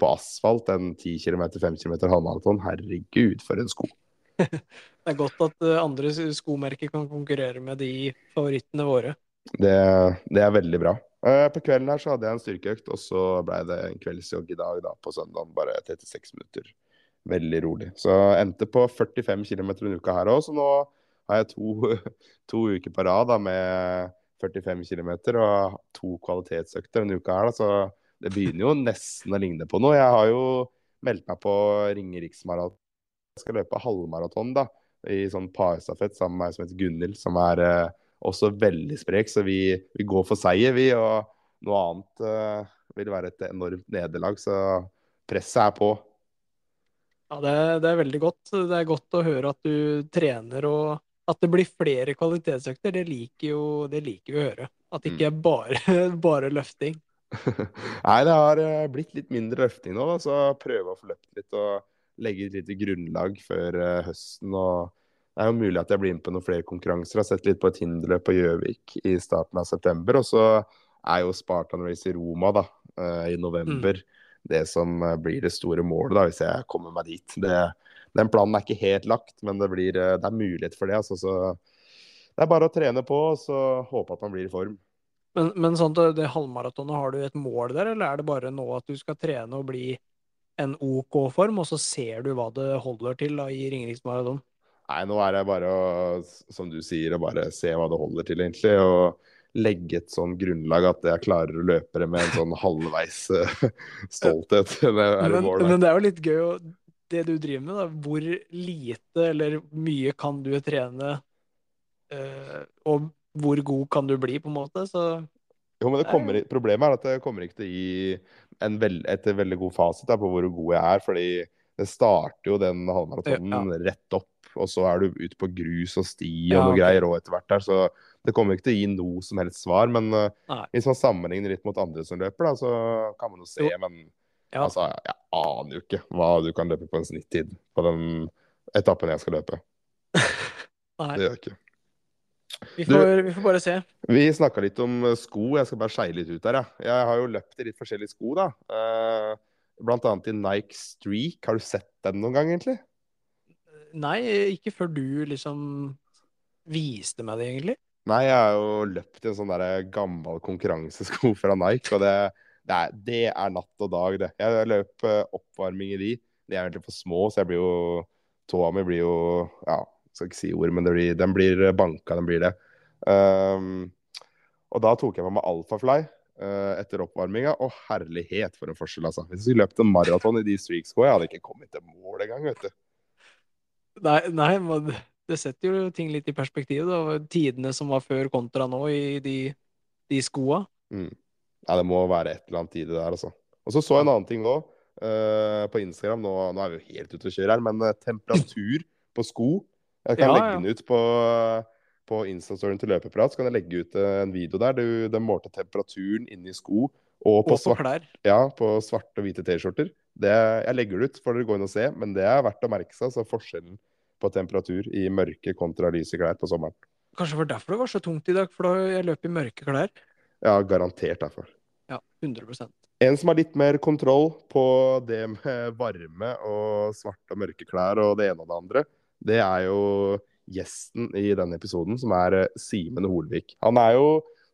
på asfalt, en 10 km, 5 km halvmaraton, herregud, for en sko. [laughs] det er godt at eh, andre skomerker kan konkurrere med de favorittene våre. Det, det er veldig bra. Uh, på kvelden her så hadde jeg en styrkeøkt, og så ble det en kveldsjogg i dag, da, på søndag. Bare 36 minutter. Veldig rolig. Så jeg endte på 45 km en uke her òg, så nå har jeg to, [laughs] to uker på rad da, med 45 km og to kvalitetsøkter en uke her. Da, så det begynner jo nesten å ligne på noe. Jeg har jo meldt meg på Ringeriksmaraton jeg skal løpe halvmaraton da, i sånn parstafett sammen med ei som heter Gunhild, som er eh, også veldig sprek. Så vi, vi, går for seier, vi. Og noe annet uh, vil være et enormt nederlag. Så presset er på. Ja, det, det, er veldig godt. Det er godt å høre at du trener og at det blir flere kvalitetsøkter. Det liker jo det liker vi å høre. At det ikke er bare, [laughs] bare løfting. [laughs] Nei, det har eh, blitt litt mindre løfting nå, da, så prøve å få løpt litt. og legge et lite grunnlag før uh, høsten. og Det er jo mulig at jeg blir med på noen flere konkurranser. Jeg har sett litt på et hinderløp på Gjøvik i starten av september. Og så er jo Spartan Race i Roma da, uh, i november mm. det som uh, blir det store målet, da, hvis jeg kommer meg dit. Det, den planen er ikke helt lagt, men det, blir, det er mulighet for det. Altså, så det er bare å trene på og så håpe at man blir i form. Men, men sånn, det, halvmaratonet, har du et mål der, eller er det bare nå at du skal trene og bli en OK form, og så ser du hva det holder til da, i Ringerikes maraton? Nei, nå er det bare å, som du sier, å bare se hva det holder til, egentlig. Og legge et sånn grunnlag at jeg klarer å løpe det med en sånn halvveis uh, [laughs] stolthet. men, men, det er jo litt gøy, det du driver med, da. Hvor lite eller mye kan du trene? Uh, og hvor god kan du bli, på en måte? Så jo, men kommer, Problemet er at det kommer ikke til å gi veld, et veldig god fasit på hvor god jeg er. fordi det starter jo den halvmaratonen ja. rett opp, og så er du ute på grus og sti og ja, noe okay. greier òg etter hvert der. Så det kommer ikke til å gi noe som helst svar. Men uh, hvis man sammenligner litt mot andre som løper, da, så kan man jo se. Jo. Men ja. altså, jeg aner jo ikke hva du kan løpe på en snittid på den etappen jeg skal løpe. [laughs] Nei. Det gjør jeg ikke. Vi får, du, vi får, bare se. Vi snakka litt om eh, sko. Jeg skal bare skeie litt ut der. jeg. Jeg har jo løpt i litt forskjellige sko. da. Uh, blant annet i Nike Streak. Har du sett den noen gang, egentlig? Nei, ikke før du liksom viste meg det, egentlig. Nei, jeg har jo løpt i en sånn der gammel konkurransesko fra Nike, og det, det, er, det er, natt og dag, det. Jeg løp eh, oppvarming i de. De er egentlig for små, så jeg blir jo Tåa mi blir jo Ja, skal ikke si ord, men blir, den blir banka, den blir det. Um, og da tok jeg på meg Alphafly uh, etter oppvarminga. og herlighet for en forskjell, altså. Hvis vi løpt en maraton i de streakskoene, jeg hadde ikke kommet til mål engang, vet du. Nei, nei, men det setter jo ting litt i perspektiv, da. Tidene som var før kontra nå i de, de skoa. Mm. Ja, det må være et eller annet i det der, altså. Og så så jeg en annen ting òg. Uh, eh, på Instagram, nå, nå, er vi jo helt ute å kjøre her, men uh, temperatur på sko jeg kan ja, legge den ut på, på Instastoryen til Løpeprat. Så kan jeg legge ut eh, en video der. Du, den målte temperaturen inni sko og på, og på klær. Ja, på svarte og hvite T-skjorter. Jeg legger det ut, får dere gå inn og se. Men det er verdt å merke seg. Så forskjellen på temperatur i mørke kontra lyse klær på sommeren. Kanskje det var derfor det var så tungt i dag, for da jeg løp i mørke klær. Ja, garantert derfor. Ja, 100% En som har litt mer kontroll på det med varme og svarte og mørke klær og det ene og det andre, det er jo gjesten i denne episoden, som er eh, Simen Holvik. Han er jo,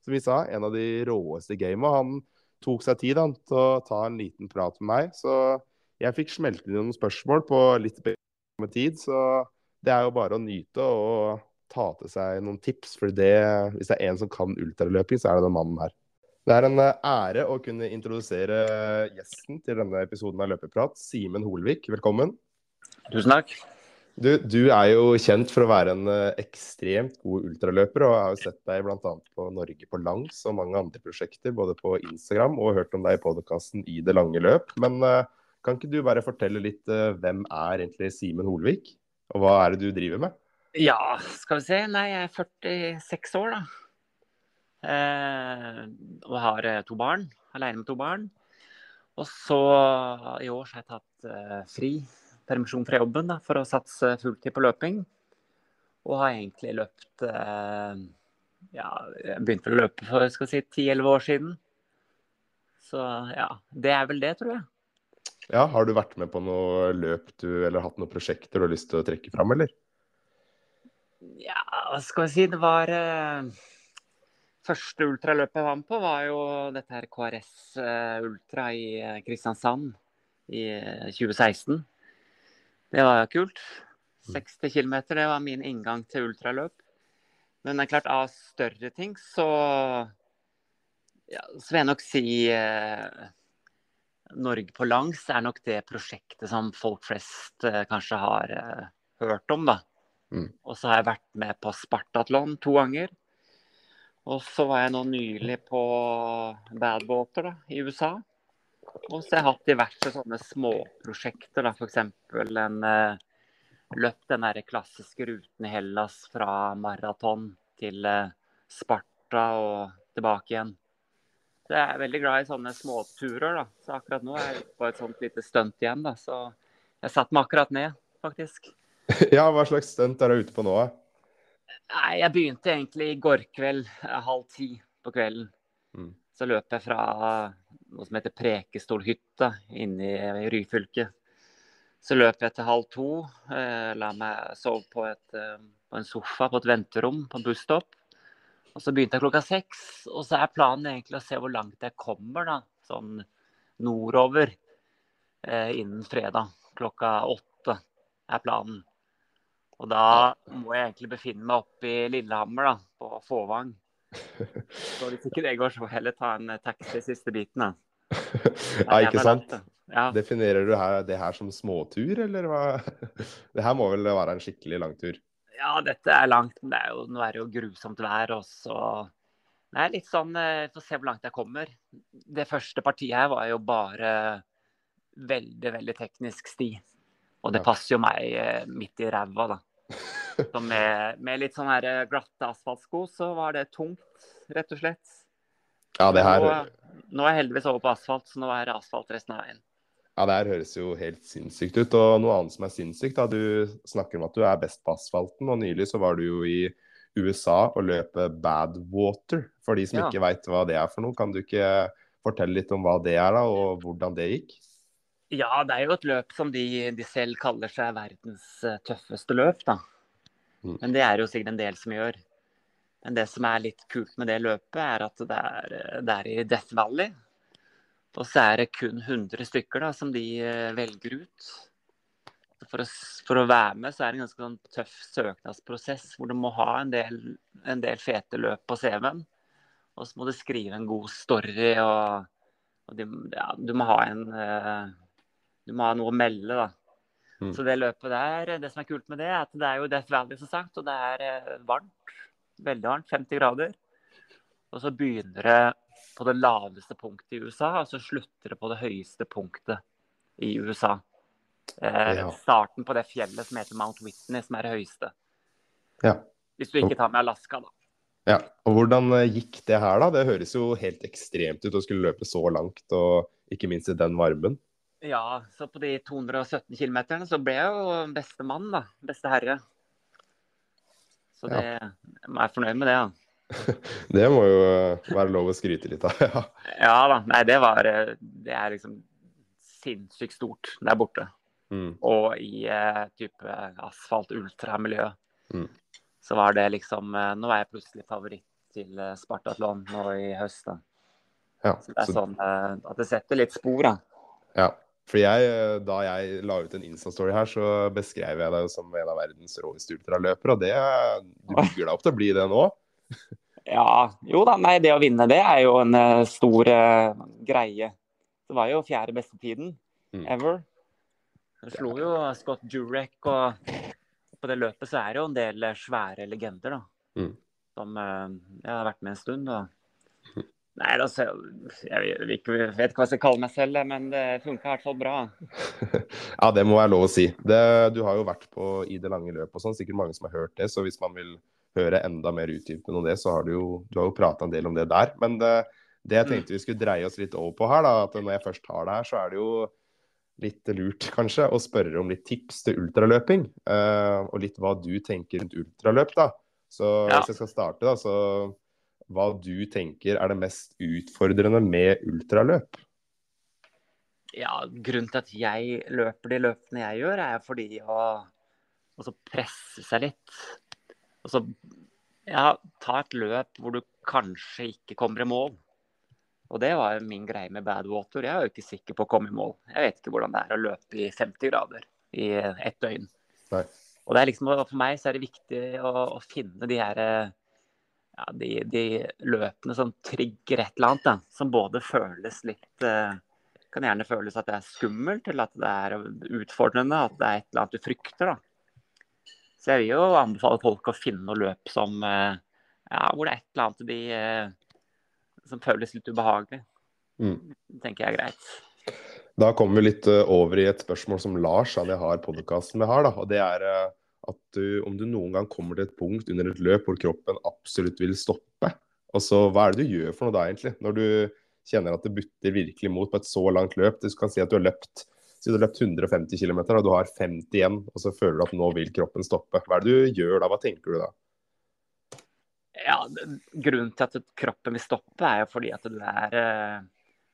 som vi sa, en av de råeste i gamet. Han tok seg tid han, til å ta en liten prat med meg. Så jeg fikk smelte inn noen spørsmål på litt bedre tid. Så det er jo bare å nyte og ta til seg noen tips. For det, hvis det er en som kan ultraløping, så er det den mannen her. Det er en eh, ære å kunne introdusere gjesten til denne episoden av Løpeprat. Simen Holvik, velkommen. Tusen takk. Du, du, er jo kjent for å være en uh, ekstremt god ultraløper, og jeg har jo sett deg bl.a. på Norge på langs og mange andre prosjekter, både på Instagram og hørt om deg i podkasten I det lange løp. Men kan ikke du bare fortelle litt hvem er egentlig Simen Holvik, og hva er det du driver med? Ja, skal vi se. Nei, jeg er 46 år, da. Eh, og har to barn. Alene med to barn. Og så i år har jeg tatt fri permisjon fra jobben da, for å satse fulltid på løping. Og har egentlig løpt eh, Ja, jeg begynte å løpe for skal si, 10-11 år siden. Så ja, det er vel det, tror jeg. Ja, Har du vært med på noe løp du, eller hatt noen prosjekter du har lyst til å trekke fram, eller? Ja, hva skal vi si. Det var eh, Første ultraløpet jeg var med på, var jo dette her KRS eh, Ultra i eh, Kristiansand i 2016. Eh, det var kult. 60 mm. km, det var min inngang til ultraløp. Men det er klart, av større ting så ja, Så vil jeg nok si eh, Norge på langs er nok det prosjektet som folk flest eh, kanskje har eh, hørt om, da. Mm. Og så har jeg vært med på Spartatlon to ganger. Og så var jeg nå nylig på Badwater da, i USA. Og så har jeg hatt diverse sånne småprosjekter. F.eks. en uh, løp den der klassiske ruten i Hellas fra maraton til Sparta og tilbake igjen. Så jeg er veldig glad i sånne småturer. da. Så akkurat nå er jeg på et sånt lite stunt igjen. da. Så jeg satte meg akkurat ned, faktisk. [laughs] Ja, hva slags stunt er du ute på nå? Nei, Jeg begynte egentlig i går kveld, halv ti på kvelden. Mm. Så løp jeg fra noe som heter Prekestolhytta inne i Ryfylke. Så løp jeg til halv to. Eh, la meg sove på, et, eh, på, en sofa på et venterom på en busstopp. Og så begynte jeg klokka seks. Og så er planen egentlig å se hvor langt jeg kommer, da. Sånn nordover eh, innen fredag. Klokka åtte er planen. Og da må jeg egentlig befinne meg oppe i Lillehammer, da, på Fåvang. Så hvis ikke det går, så får jeg heller ta en taxi siste biten, da. [laughs] ja, ikke sant? Ja. Definerer du her, det her som småtur, eller hva? [laughs] Det her må vel være en skikkelig lang tur? Ja, dette er langt, men er jo, nå er det jo grusomt vær. også. det er litt sånn eh, Får se hvor langt jeg kommer. Det første partiet her var jo bare veldig, veldig teknisk sti. Og det passer jo meg eh, midt i ræva, da. [laughs] Så med, med litt sånn her eh, glatte asfaltsko, så var det tungt, rett og slett. Ja, det her... Nå, nå er jeg heldigvis over på asfalt, så nå er det asfalt resten av veien. Ja, det her høres jo helt sinnssykt ut. Og noe annet som er sinnssykt, da. Du snakker om at du er best på asfalten, og nylig så var du jo i USA og bad Badwater. For de som ja. ikke veit hva det er for noe, kan du ikke fortelle litt om hva det er, da, og hvordan det gikk? Ja, det er jo et løp som de, de selv kaller seg verdens eh, tøffeste løp, da. Mm. Men det er jo sikkert en del som gjør. Men det som er litt kult med det løpet, er at det er, det er i Death Valley. Og så er det kun 100 stykker da, som de eh, velger ut. For å, for å, være med så er det en ganske sånn tøff søknadsprosess, hvor du må ha en del, en del fete løp på CV-en. Og så må du skrive en god story, og, og de, ja, du må ha en uh, Du må ha noe å melde, da. Mm. Så det løpet der, det som er kult med det, er at det er jo Death Valley, som sagt, og det er uh, varmt. Veldig varmt. 50 grader. Og så begynner det på det laveste punktet i USA, og så slutter det på det høyeste punktet i USA. Eh, ja. Starten på det fjellet som heter Mount Whitney, som er det høyeste. Ja. Hvis du ikke tar med Alaska, da. Ja, og Hvordan eh, gikk det her, da? Det høres jo helt ekstremt ut å skulle løpe så langt, og ikke minst i den varmen. Ja, så på de 217 km så ble jeg jo beste mann, da. Beste herre. Så det, ja. jeg er fornøyd med det. Ja. [laughs] det må jo eh, være lov å skryte litt av. [laughs] ja. ja da. Nei, det var eh, Det er liksom sinnssykt stort der borte. Mm. Og i eh, type asfalt ultramiljø. Mm. Så var det liksom uh, Nå er jeg plutselig favoritt til uh, Spartatlon nå i høst. da. Ja, så det er så... sånn at det setter litt spor, da. Ja. For jeg, eh, da jeg la ut en Insta-story her, så beskrev jeg deg som en av verdens råeste ultraløpere. Og det, du bygger deg opp til å bli det nå? [laughs] ja. Jo da, nei, det å vinne det er jo en uh, stor uh, greie. Det var jo fjerde beste tiden mm. ever. Du slo jo Scott Durek, og på det løpet så er det jo en del svære legender, da. Mm. Som uh, jeg har vært med en stund. og Nei, altså, jeg vet ikke hva jeg skal kalle meg selv, men det funka i hvert fall bra. [laughs] ja, det må være lov å si. Det, du har jo vært på i det lange løpet og sånn, sikkert mange som har hørt det. Så hvis man vil høre enda mer utdypende om det, så har du jo, du har jo prata en del om det der. Men det, det jeg mm. tenkte vi skulle dreie oss litt over på her, da, at når jeg først har det her, så er det jo litt lurt kanskje å spørre om litt tips til ultraløping. Uh, og litt hva du tenker rundt ultraløp, da. Så ja. hvis jeg skal starte, da, så hva du tenker er det mest utfordrende med ultraløp? Ja, Grunnen til at jeg løper de løpene jeg gjør, er fordi å presse seg litt. Og så ja, ta et løp hvor du kanskje ikke kommer i mål. Og det var min greie med Badwater. Jeg er jo ikke sikker på å komme i mål. Jeg vet ikke hvordan det er å løpe i 50 grader i ett døgn. Nei. Og det er liksom, For meg så er det viktig å, å finne de her ja, de, de, løpene som trigger et eller annet. Da, som både føles litt eh, Kan gjerne føles at det er skummelt, eller at det er utfordrende. At det er et eller annet du frykter. da. Så jeg vil jo anbefale folk å finne noe løp som eh, ja, hvor det er et eller annet de, eh, som føles litt ubehagelig. Mm. Det tenker jeg er greit. Da kommer vi litt over i et spørsmål som Lars, han jeg har podkasten vi har. Da, og det er at du, om du noen gang kommer til et punkt under et løp hvor kroppen absolutt vil stoppe, altså hva er det du gjør for noe da, egentlig? Når du kjenner at det butter virkelig mot på et så langt løp. Du kan si at du har løpt, si du har løpt 150 km og du har 50 igjen, og så føler du at nå vil kroppen stoppe. Hva er det du gjør da? Hva tenker du da? Ja, Grunnen til at kroppen vil stoppe, er jo fordi at, er, eh,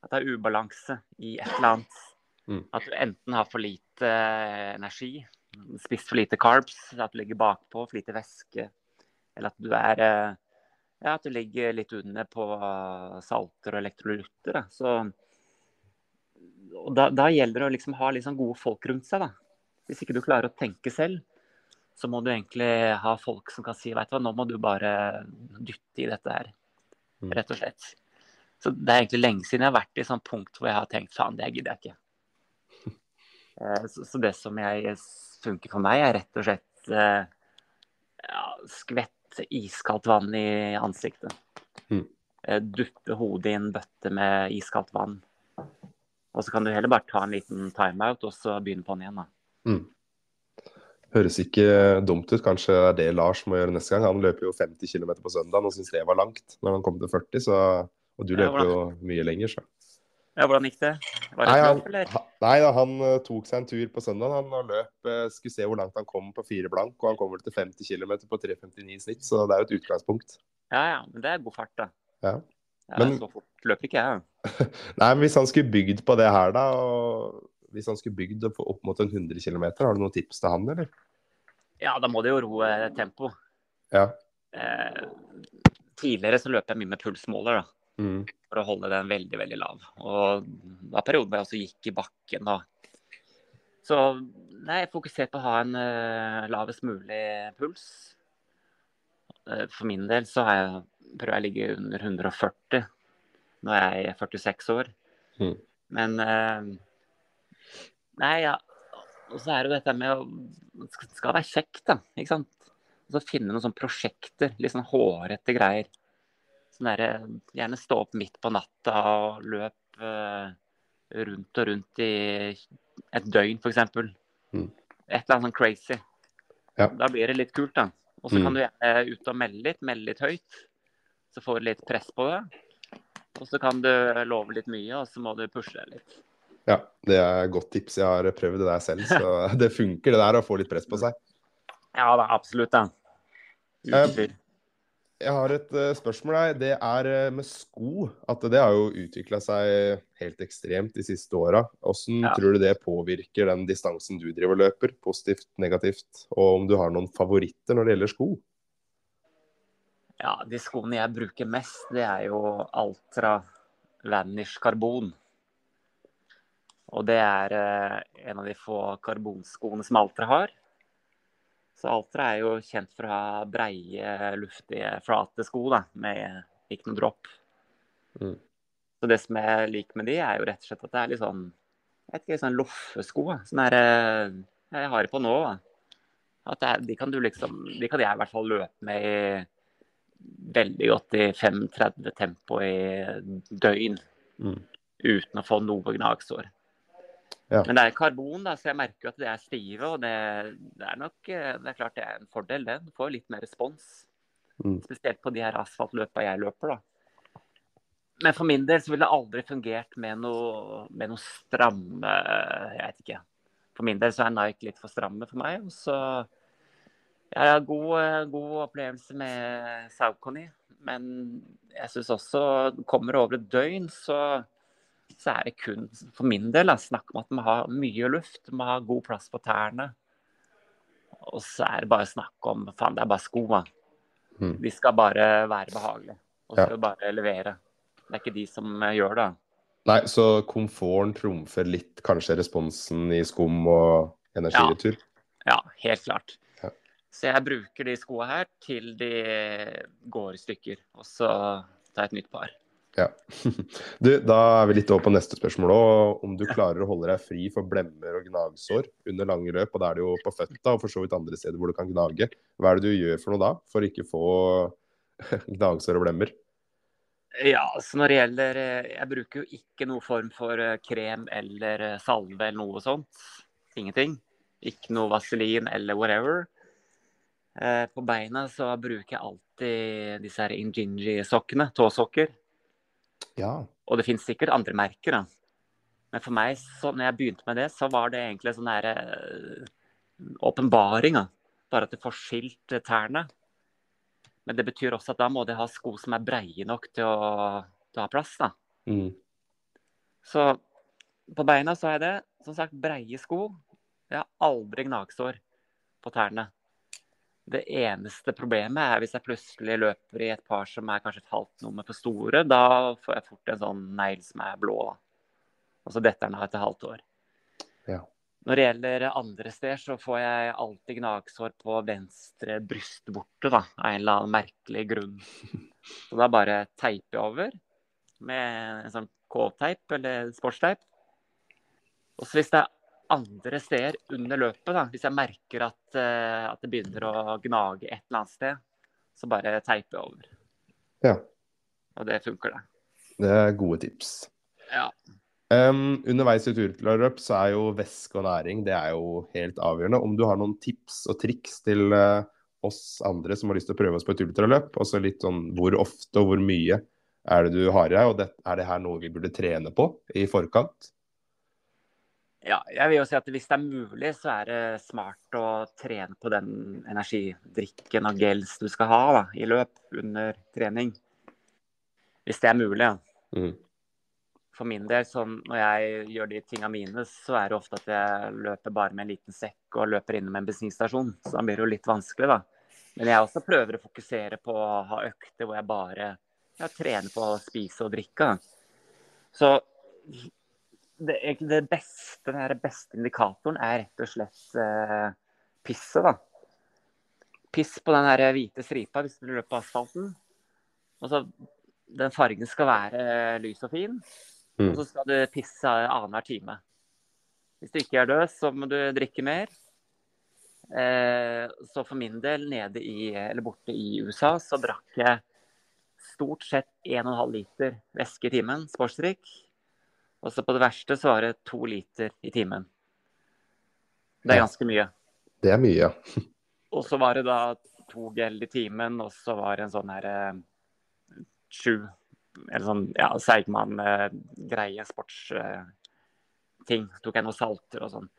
at det er ubalanse i et eller annet. Mm. At du enten har for lite energi spist for lite carbs, at du ligger bakpå, for lite væske. Eller at du er eh, ja, at du ligger litt under på salter og elektrolytter. Så, og da, da, gjelder det å liksom ha liksom gode folk rundt seg. Da. Hvis ikke du klarer å tenke selv, så må du egentlig ha folk som kan si vet du hva, nå må du bare dytte i dette her. Mm. Rett og slett. Så det er egentlig lenge siden jeg har vært i et punkt hvor jeg har tenkt faen, det gidder jeg ikke. [laughs] Eh, så, så det som jeg funker for meg, er rett og slett eh, ja, skvett iskaldt vann i ansiktet. Mm. Eh, duppe hodet i en bøtte med iskaldt vann. Og så kan du heller bare ta en liten timeout og så begynne på den igjen. da. Mm. Høres ikke dumt ut. Kanskje det er det Lars må gjøre neste gang. Han løper jo 50 km på søndag og syns det var langt når han kom til 40. Så, og du løper jo mye lenger, så. Ja, Hvordan gikk det? Var det nei, løp? Han, nei da, han uh, tok seg en tur på søndag han, og løp. Uh, skulle se hvor langt han kom på fire blank, og han kommer til 50 km på 3,59 i snitt, så det er jo et utgangspunkt. Ja, ja, men det er god fart, da. Ja. Men, så fort løper ikke jeg. [laughs] nei, men hvis han skulle bygd på det her, da, hvis han skulle bygd opp mot en 100 km, har du noen tips til han, eller? Ja, da må det jo roe tempo. Ja. Eh, tidligere så løp jeg mye med pulsmåler, da. Mm. For å holde den veldig, veldig lav. Og det var perioden hvor jeg også gikk i bakken da. Så nei, jeg fokuserer på å ha en uh, lavest mulig puls. Uh, for min del så har jeg, prøver jeg å ligge under 140. Nå er jeg 46 år. Mm. Men uh, Nei, ja. Og så er det jo dette med å skal være kjekt, da. Ikke sant. Og så finne noen sånne prosjekter. Litt sånn hårete greier. Sånn derre gjerne stå opp midt på natta og løpe uh, rundt og rundt i et døgn, f.eks. Mm. Et eller annet sånn crazy. Ja. Da blir det litt kult, da. Og så mm. kan du gjerne ut og melde litt, melde litt høyt. Så får du litt press på det. Og så kan du love litt mye, og så må du pushe litt. Ja, det er godt tips. Jeg har prøvd det der selv, så [laughs] det funker det der å få litt press på seg. Ja, det er absolutt. det. Uten jeg har et uh, spørsmål her. Det er uh, med sko. At det har jo utvikla seg helt ekstremt de siste åra. Hvordan ja. tror du det påvirker den distansen du driver og løper? Positivt, negativt? Og om du har noen favoritter når det gjelder sko? Ja, de skoene jeg bruker mest, det er jo Altra Vanish Karbon. Og det er eh, en av de få karbonskoene som Altra har. Så Altra er jo kjent for å ha breie, luftige, flate sko da, med ikke noe dropp. Mm. Så det som jeg liker med de, er jo rett og slett at det er litt sånn jeg vet ikke, sånn loffesko. Sånn der, eh, jeg har det på nå. da. At det er, de kan du liksom, de kan jeg i hvert fall løpe med i veldig godt i 5.30 tempo i døgn. Mm. Uten å få noe gnagsår. Ja. Men det er karbon, da, så jeg merker jo at det er stive. Og det, det er nok eh, det er klart det er en fordel, det. Du får litt mer respons. Mm. Spesielt på de her asfaltløpa jeg løper, da. Men for min del så ville det aldri fungert med noe, med noe stramme Jeg vet ikke. For min del så er Nike litt for stramme for meg. Og så Jeg har god, eh, god opplevelse med Saucony. Men jeg syns også kommer det over et døgn, så, så er det kun for min del da, snakk om at man har mye luft. Man har god plass på tærne. Og så er det bare snakk om Faen, det er bare sko. Mm. De skal bare være behagelige. Og Ja. bare levere. Det er ikke de som eh, gjør det. Nei, så komforten trumfer litt kanskje responsen i skum og energiretur? Ja, helt klart. Så jeg bruker de skoa her til de går i stykker. Og så tar jeg et nytt par. Ja. [laughs] Du, da er vi litt over på neste spørsmål òg. Om du klarer å holde deg fri for blemmer og gnagsår under lange løp. Og da er det jo på føtta og for så vidt andre steder hvor du kan gnage. Hva er det du gjør for noe da, for ikke få [laughs] gnagsår og blemmer? Ja, så når det gjelder eh, Jeg bruker jo ikke noe form for eh, krem eller eh, salve eller noe sånt. Ingenting. Ikke noe vaselin eller whatever. Eh, På beina så bruker jeg alltid disse her Injinji-sokkene. Tåsokker. Ja. Og det finnes sikkert andre merker, da. Men for meg, så, når jeg begynte med det, så var det egentlig sånn derre eh, åpenbaring. Bare at du får skilt eh, tærne. Men det betyr også at da må de ha sko som er breie nok til å, til å ha plass. da. Mm. Så på beina så har jeg det. Som sagt, breie sko. Jeg har aldri gnagsår på tærne. Det eneste problemet er hvis jeg plutselig løper i et par som er kanskje et halvt nummer for store. Da får jeg fort en sånn negl som er blå. Og så detter den av etter halvt år. Ja. Når det gjelder andre steder, så får jeg alltid gnagsår på venstre brystvorte, da. Av en eller annen merkelig grunn. [laughs] Så da bare teiper jeg over med en sånn K-teip eller sportsteip. Og så hvis det er andre steder under løpet, da, hvis jeg merker at, eh, at det begynner å gnage et eller annet sted, så bare teiper jeg over. Ja. Og det funker, det. Det er gode tips. Ja. Um, underveis i turløp så er jo væske og næring det er jo helt avgjørende. Om du har noen tips og triks til uh, oss andre som har lyst til å prøve oss på et ultraløp, og så litt sånn hvor ofte og hvor mye er det du har i deg, og det, er det her noe vi burde trene på i forkant? Ja. Jeg vil jo si at hvis det er mulig, så er det smart å trene på den energidrikken og gels du skal ha da, i løp under trening. Hvis det er mulig. Ja. Mm. For min del, sånn, når jeg gjør de tinga mine, så er det ofte at jeg løper bare med en liten sekk og løper innom en bensinstasjon. Så da blir det jo litt vanskelig, da. Men jeg også prøver å fokusere på å ha økter hvor jeg bare ja, trener på å spise og drikke. Så det, det beste, den beste indikatoren er rett og slett eh, pisset, da. Piss på den her hvite stripa hvis du løper på asfalten. Og så Den fargen skal være lys og fin. Mm. Og så skal du pisse annenhver time. Hvis du ikke er død, så må du drikke mer. Eh, så for min del, nede i, eller borte i USA, så drakk jeg stort sett 1,5 liter væske i timen, sportsdrikk. Og så på det verste så var det to liter i timen. Det er ganske mye. Det er mye, ja. [laughs] Og så var det da to gel i timen, og så var det en sånn her eh, sju Eller sånn ja, Seigmann-greie, sportsting. Eh, tok jeg noen salter og sånn.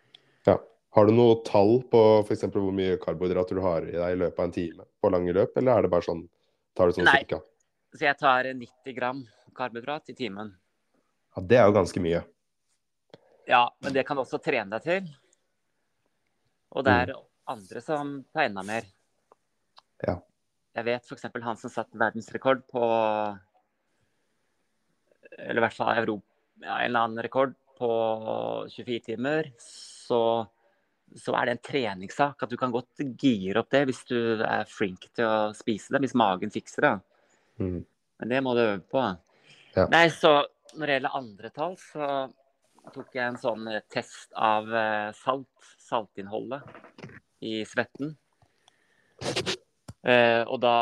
ja. Har du noe tall på f.eks. hvor mye karbohydrater du har i deg i løpet av en time på lange løp, eller er det bare sånn tar du sånn Nei. cirka? Så jeg tar 90 gram karbohydrat i timen. Ja, det er jo ganske mye. Ja, men det kan du også trene deg til. Og det er andre som tar enda mer. Ja. Jeg vet f.eks. han som satte verdensrekord på Eller i hvert fall Europa, ja, en eller annen rekord på 24 timer, så, så er det en treningssak. At du kan godt gire opp det hvis du er flink til å spise det. Hvis magen fikser det. Mm. Men det må du øve på. Ja. Nei, så når det gjelder andre tall, så tok jeg en sånn test av eh, salt. Saltinnholdet i svetten. Eh, og da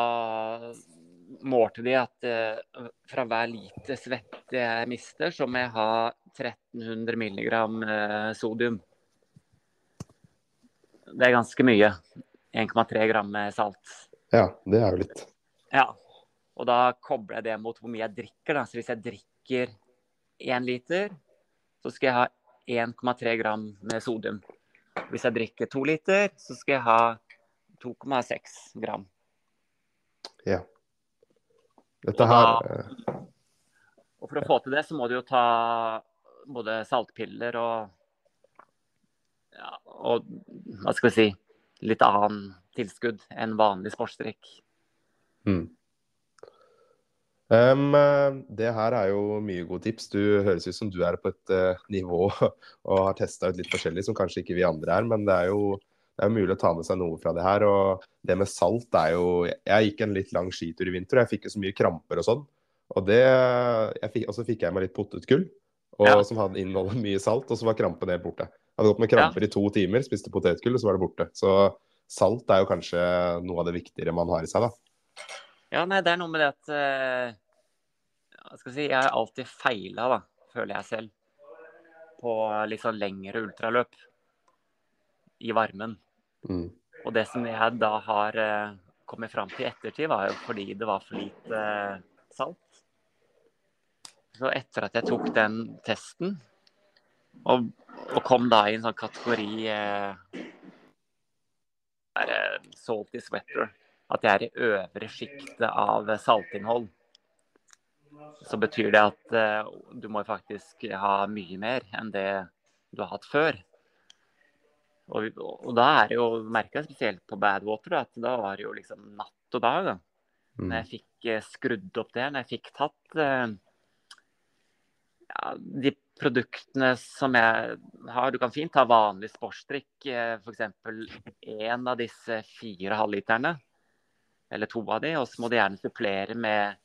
målte de at eh, fra hver liter svette jeg mister, så må jeg ha 1300 milligram eh, sodium. Det er ganske mye. 1,3 gram salt. Ja, det er jo litt. Ja. Og da kobler jeg det mot hvor mye jeg drikker. Da. Så hvis jeg drikker én liter, så skal jeg ha 1,3 gram med sodium. Hvis jeg drikker to liter, så skal jeg ha 2,6 gram. Ja. Dette Og da- eh, Og for å få til det, så må du jo ta både saltpiller og ja, og hva skal vi si litt annen tilskudd enn vanlig sportsdrikk. mm. Eh, det her er jo mye gode tips. Du høres ut som du er på et uh, nivå [laughs] og har testa ut litt forskjellig som kanskje ikke vi andre er, men det er jo det er mulig å ta med seg noe fra det her. Og det med salt er jo Jeg gikk en litt lang skitur i vinter, og jeg fikk jo så mye kramper og sånn. Og det fikk, så fikk jeg meg litt potetgull, og, Ja. som hadde inneholdt mye salt, og så var krampen helt borte. Jeg hadde gått med kramper i to timer, spiste potetgull, og så var det borte. Så salt er jo kanskje noe av det viktigere man har i seg, da. Ja, nei, det er noe med det at eh, jeg si Jeg har alltid feila, da, føler jeg selv, på litt sånn lengre ultraløp i varmen. Mm. Og det som jeg da har eh, kommet fram til i ettertid, var jo fordi det var for lite eh, salt. Så etter at jeg tok den testen, og, og kom da i en sånn kategori eh, salty sweater, at jeg er i øvre sjiktet av saltinnhold, så betyr det at eh, du må faktisk ha mye mer enn det du har hatt før. Og, og da er det jo, jeg spesielt på Badwater, at da var det jo liksom natt og dag. da. Mm. Når jeg fikk eh, skrudd opp det, når jeg fikk tatt eh, ja, de produktene som jeg har Du kan fint ta vanlig sportsdrikk, f.eks. én av disse fire halvliterne. Eller to av de, og så må du gjerne supplere med,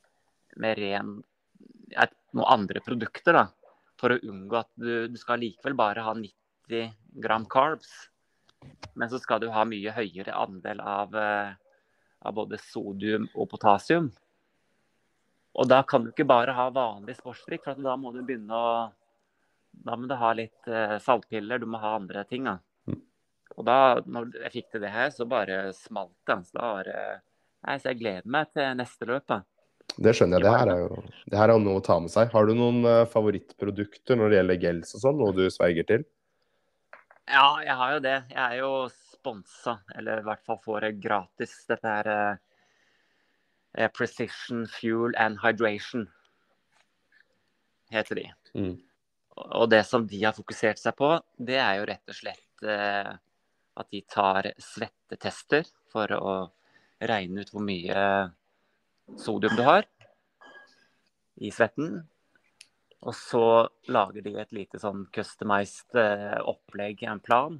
med ren et, noen andre produkter. da, For å unngå at du, du skal likevel bare ha 90 gram carbs. Men så skal du ha mye høyere andel av, eh, av både sodium og potasium. Og da kan du ikke bare ha vanlig sportsdrikk, for da må du begynne å Da må du ha litt eh, saltpiller, du må ha andre ting. da. Og da når jeg fikk til det her, så bare smalt det. Så da var det så jeg gleder meg til neste løp. Det skjønner jeg. Det her er jo, det her er jo noe å ta med seg. Har du noen eh, favorittprodukter når det gjelder gels og sånn? Noe du sverger til? Ja, jeg har jo det. Jeg er jo sponsa, eller i hvert fall får det gratis. Dette her eh, Precision Fuel and Hydration, heter de. Mm. Og det som de har fokusert seg på, det er jo rett og slett eh, at de tar svettetester for å regne ut hvor mye sodium du har i svetten. Og så lager de et lite sånn customized eh, opplegg, en plan,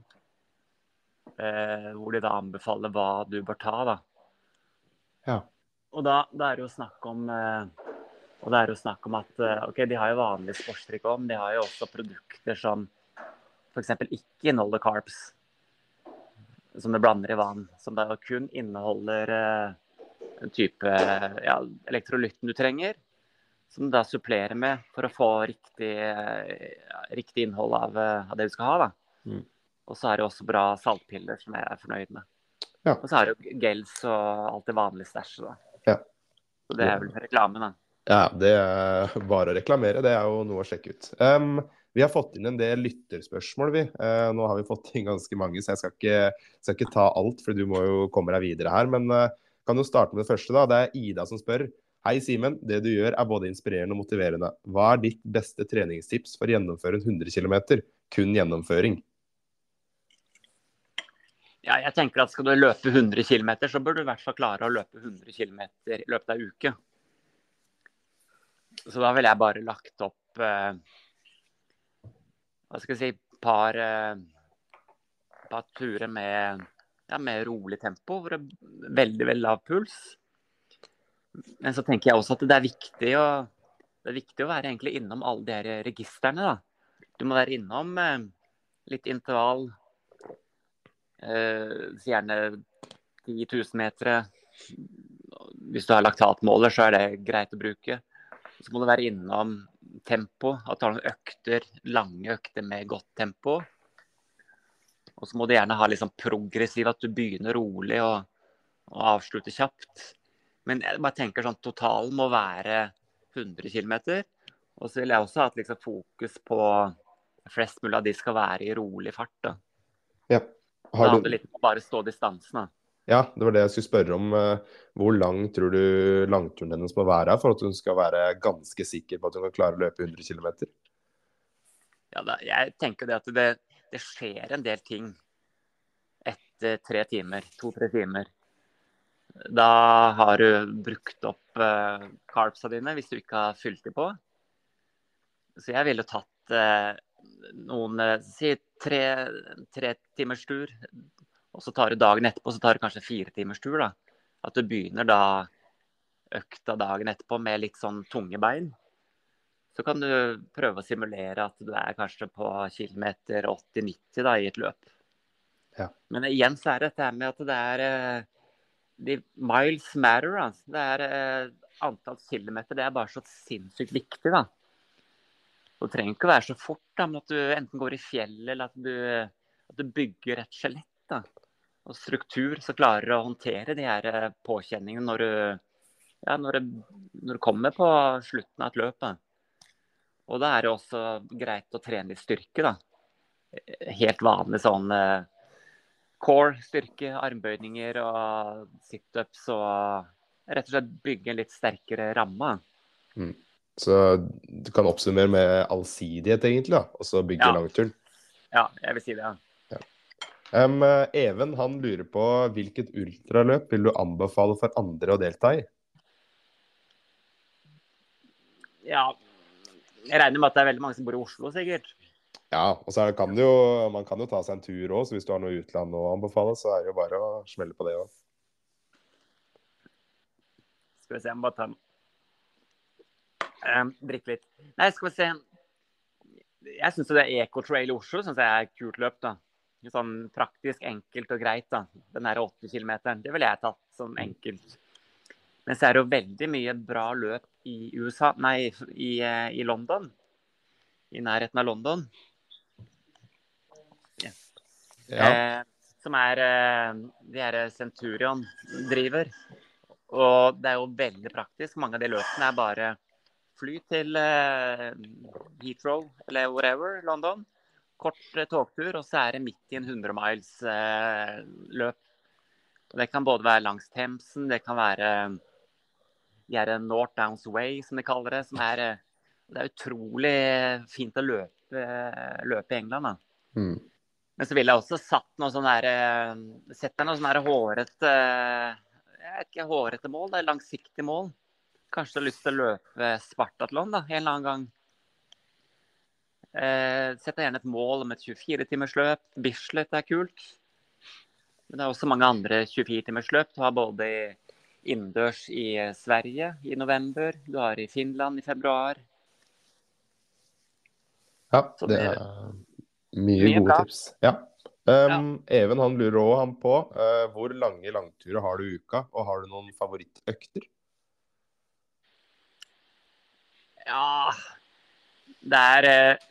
eh, hvor de da anbefaler hva du bør ta, da. Ja. Og da, da er det jo snakk om eh, og det er jo snakk om at ok, de har jo vanlig sportsdrikk òg, men de har jo også produkter som f.eks. ikke inneholder carbs. Som du blander i vann. Som da kun inneholder eh, en type ja, elektrolytten du trenger. Som du da supplerer med for å få riktig, eh, riktig innhold av, eh, av det du skal ha. da. Mm. Og så er det også bra saltpiller som jeg er fornøyd med. Ja. Og så er det gels og alt det vanlige stæsjet. Ja. Så det er vel reklame, da. Ja, det er bare å reklamere. Det er jo noe å sjekke ut. Um, vi har fått inn en del lytterspørsmål, vi. Eh, nå har vi fått inn ganske mange, så jeg skal ikke, skal ikke ta alt, for du må jo komme deg videre her. Men eh, kan jo starte med det første, da. Det er Ida som spør. Hei, Simen. Det du gjør er både inspirerende og motiverende. Hva er ditt beste treningstips for å gjennomføre en 100 km? Kun gjennomføring. Ja, jeg tenker at Skal du løpe 100 km, så bør du i hvert fall klare å løpe 100 km i løpet av ei uke. Så da ville jeg bare lagt opp eh, hva skal jeg si, par, par turer med, ja, med rolig tempo, hvor det er veldig, veldig lav puls. Men så tenker jeg også at det er viktig å, er viktig å være egentlig innom alle de her registrene. Du må være innom eh, litt intervall. Eh, gjerne 10 000 meter. Hvis du har laktatmåler, så er det greit å bruke. Så må du være innom tempo. At du har noen økter, lange økter med godt tempo. Og så må du gjerne ha litt liksom progressiv, at du begynner rolig og, og avslutter kjapt. Men jeg bare tenker sånn, totalen må være 100 km. Og så vil jeg også ha et liksom, fokus på flest mulig av de skal være i rolig fart. da. Ja. Har det handler litt om å bare stå distansen. da. Ja, det var det jeg skulle spørre om. Hvor lang tror du langturen hennes må være for at hun skal være ganske sikker på at hun kan klare å løpe 100 km? Ja, jeg tenker det at det, det skjer en del ting etter tre timer, to-tre timer. Da har du brukt opp uh, carbsa dine hvis du ikke har fylt dem på. Så jeg ville tatt uh, noen Si tre, tre timers tur. Og så tar du dagen etterpå, så tar du kanskje fire timers tur. da. At du begynner da økta dagen etterpå med litt sånn tunge bein. Så kan du prøve å simulere at du er kanskje på kilometer 80-90 da, i et løp. Ja. Men igjen så er det dette med at det er de miles matter. Altså. Det er eh, antall kilometer. Det er bare så sinnssykt viktig. da. Og det trenger ikke å være så fort, da, men at du enten går i fjellet eller at du, at du bygger et skjelett. Da. Og struktur, så klarer å håndtere de her eh, påkjenningene når du, ja, når, du, når du kommer på slutten av et løp. Da. Og da er det også greit å trene litt styrke. da. Helt vanlig sånn eh, core, styrke, armbøyninger og situps og rett og slett bygge en litt sterkere ramme. Mm. Så du kan oppsummere med allsidighet, egentlig, da, og så bygge Ja. langturen. Ja, jeg vil si det. ja. Um, Even han lurer på hvilket ultraløp vil du anbefale for andre å delta i? Ja, jeg regner med at det er veldig mange som bor i Oslo, sikkert. Ja, og så kan det jo, man kan jo ta seg en tur òg, så hvis du har noe utland å anbefale, så er det jo bare å smelle på det òg. Skal vi se, jeg må bare ta um, Drikke litt. Nei, skal vi se. Jeg syns det er Ecotrail i Oslo synes jeg er et kult løp. da. Sånn praktisk, enkelt og greit. da. Den der 80 km. Det ville jeg tatt som enkelt. Men så er det jo veldig mye bra løp i USA, nei, i, eh, i London. I nærheten av London. Ja. Eh, som er eh, de her Centurion driver. Og det er jo veldig praktisk. Mange av de løpene er bare fly til eh, Heathrow eller whatever, London. Kort eh, togtur, og så er det midt i en 100 miles eh, det kan både være langs Themsen, det kan være de North Downs Way, som de kaller det. Som er, eh, det er utrolig fint å løpe, løpe i England. da. Mm. Men så ville jeg også satt noe sånn der Sett deg noe sånn hårete Jeg vet ikke, hårete mål. Det er langsiktig mål. Kanskje du har lyst til å løpe Spartatlon da, en eller annen gang. Eh, sett deg gjerne et mål om et 24-timersløp. Bislett er kult. Men det er også mange andre 24-timersløp. Du har både innendørs i Sverige i november, du har i Finland i februar. ja, det er mye, Mye gode bra. tips. Ja. Um, Even han lurer òg på uh, hvor lange langturer har du i uka, og har du noen favorittøkter? Ja Det er eh,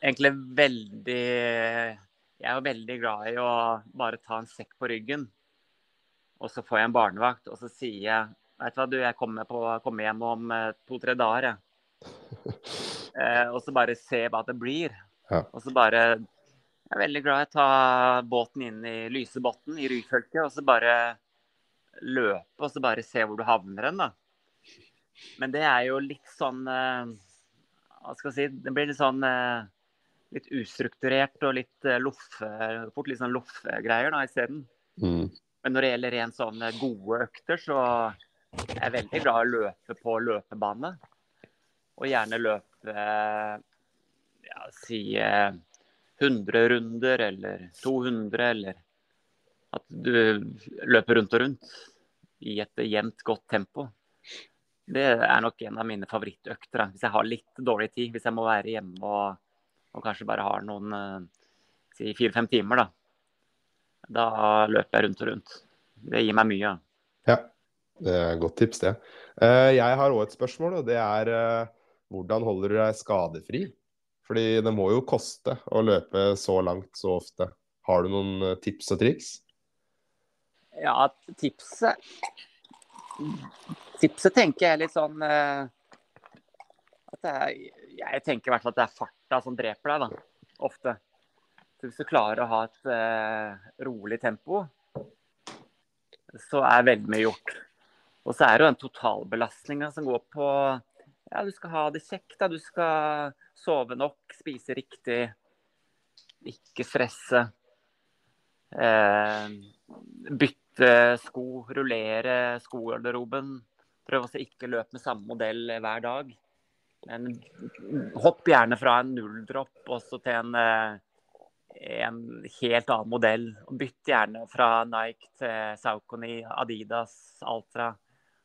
egentlig veldig Jeg er veldig glad i å bare ta en sekk på ryggen. Og så får jeg en barnevakt, og så sier jeg Vet du hva, du, jeg kommer, på, kommer hjem om eh, to-tre dager, jeg. [laughs] Eh, og så bare se hva det blir. Ja. Og så bare Jeg er veldig glad i å ta båten inn i Lysebotn i Ryfylke, og så bare løpe, og så bare se hvor du havner hen, da. Men det er jo litt sånn eh, Hva skal jeg si Det blir litt sånn eh, litt ustrukturert og litt eh, loffe, fort litt sånn loffegreier isteden. Mm. Men når det gjelder rent sånn eh, gode økter, så er jeg veldig glad i å løpe på løpebane. Og gjerne løpe eh, ja, si eh, 100 runder eller 200, eller at du løper rundt og rundt i et jevnt, godt tempo. Det er nok en av mine favorittøkter. Hvis jeg har litt dårlig tid, hvis jeg må være hjemme og, og kanskje bare har noen eh, si fire-fem timer, da. Da løper jeg rundt og rundt. Det gir meg mye. Ja, det er et godt tips, det. Eh, jeg har òg et spørsmål, og det er eh, hvordan holder du deg skadefri? Fordi det må jo koste å løpe så langt så ofte. Har du noen tips og triks? Ja, tipset Tipset tenker jeg litt sånn at det er, Jeg tenker i hvert fall at det er farta som dreper deg, da. Ofte. Så hvis du klarer å ha et eh, rolig tempo, så er veldig mye gjort. Og så er det jo den totalbelastninga som går på Ja, du skal ha det kjekt, da. Du skal sove nok, spise riktig, ikke stresse. Eh, bytte sko, rullere skogarderoben. Prøve å ikke løpe med samme modell hver dag. Men hopp gjerne fra en nulldropp også til en, eh, en helt annen modell. Bytt gjerne fra Nike til Saucony, Adidas, Altra.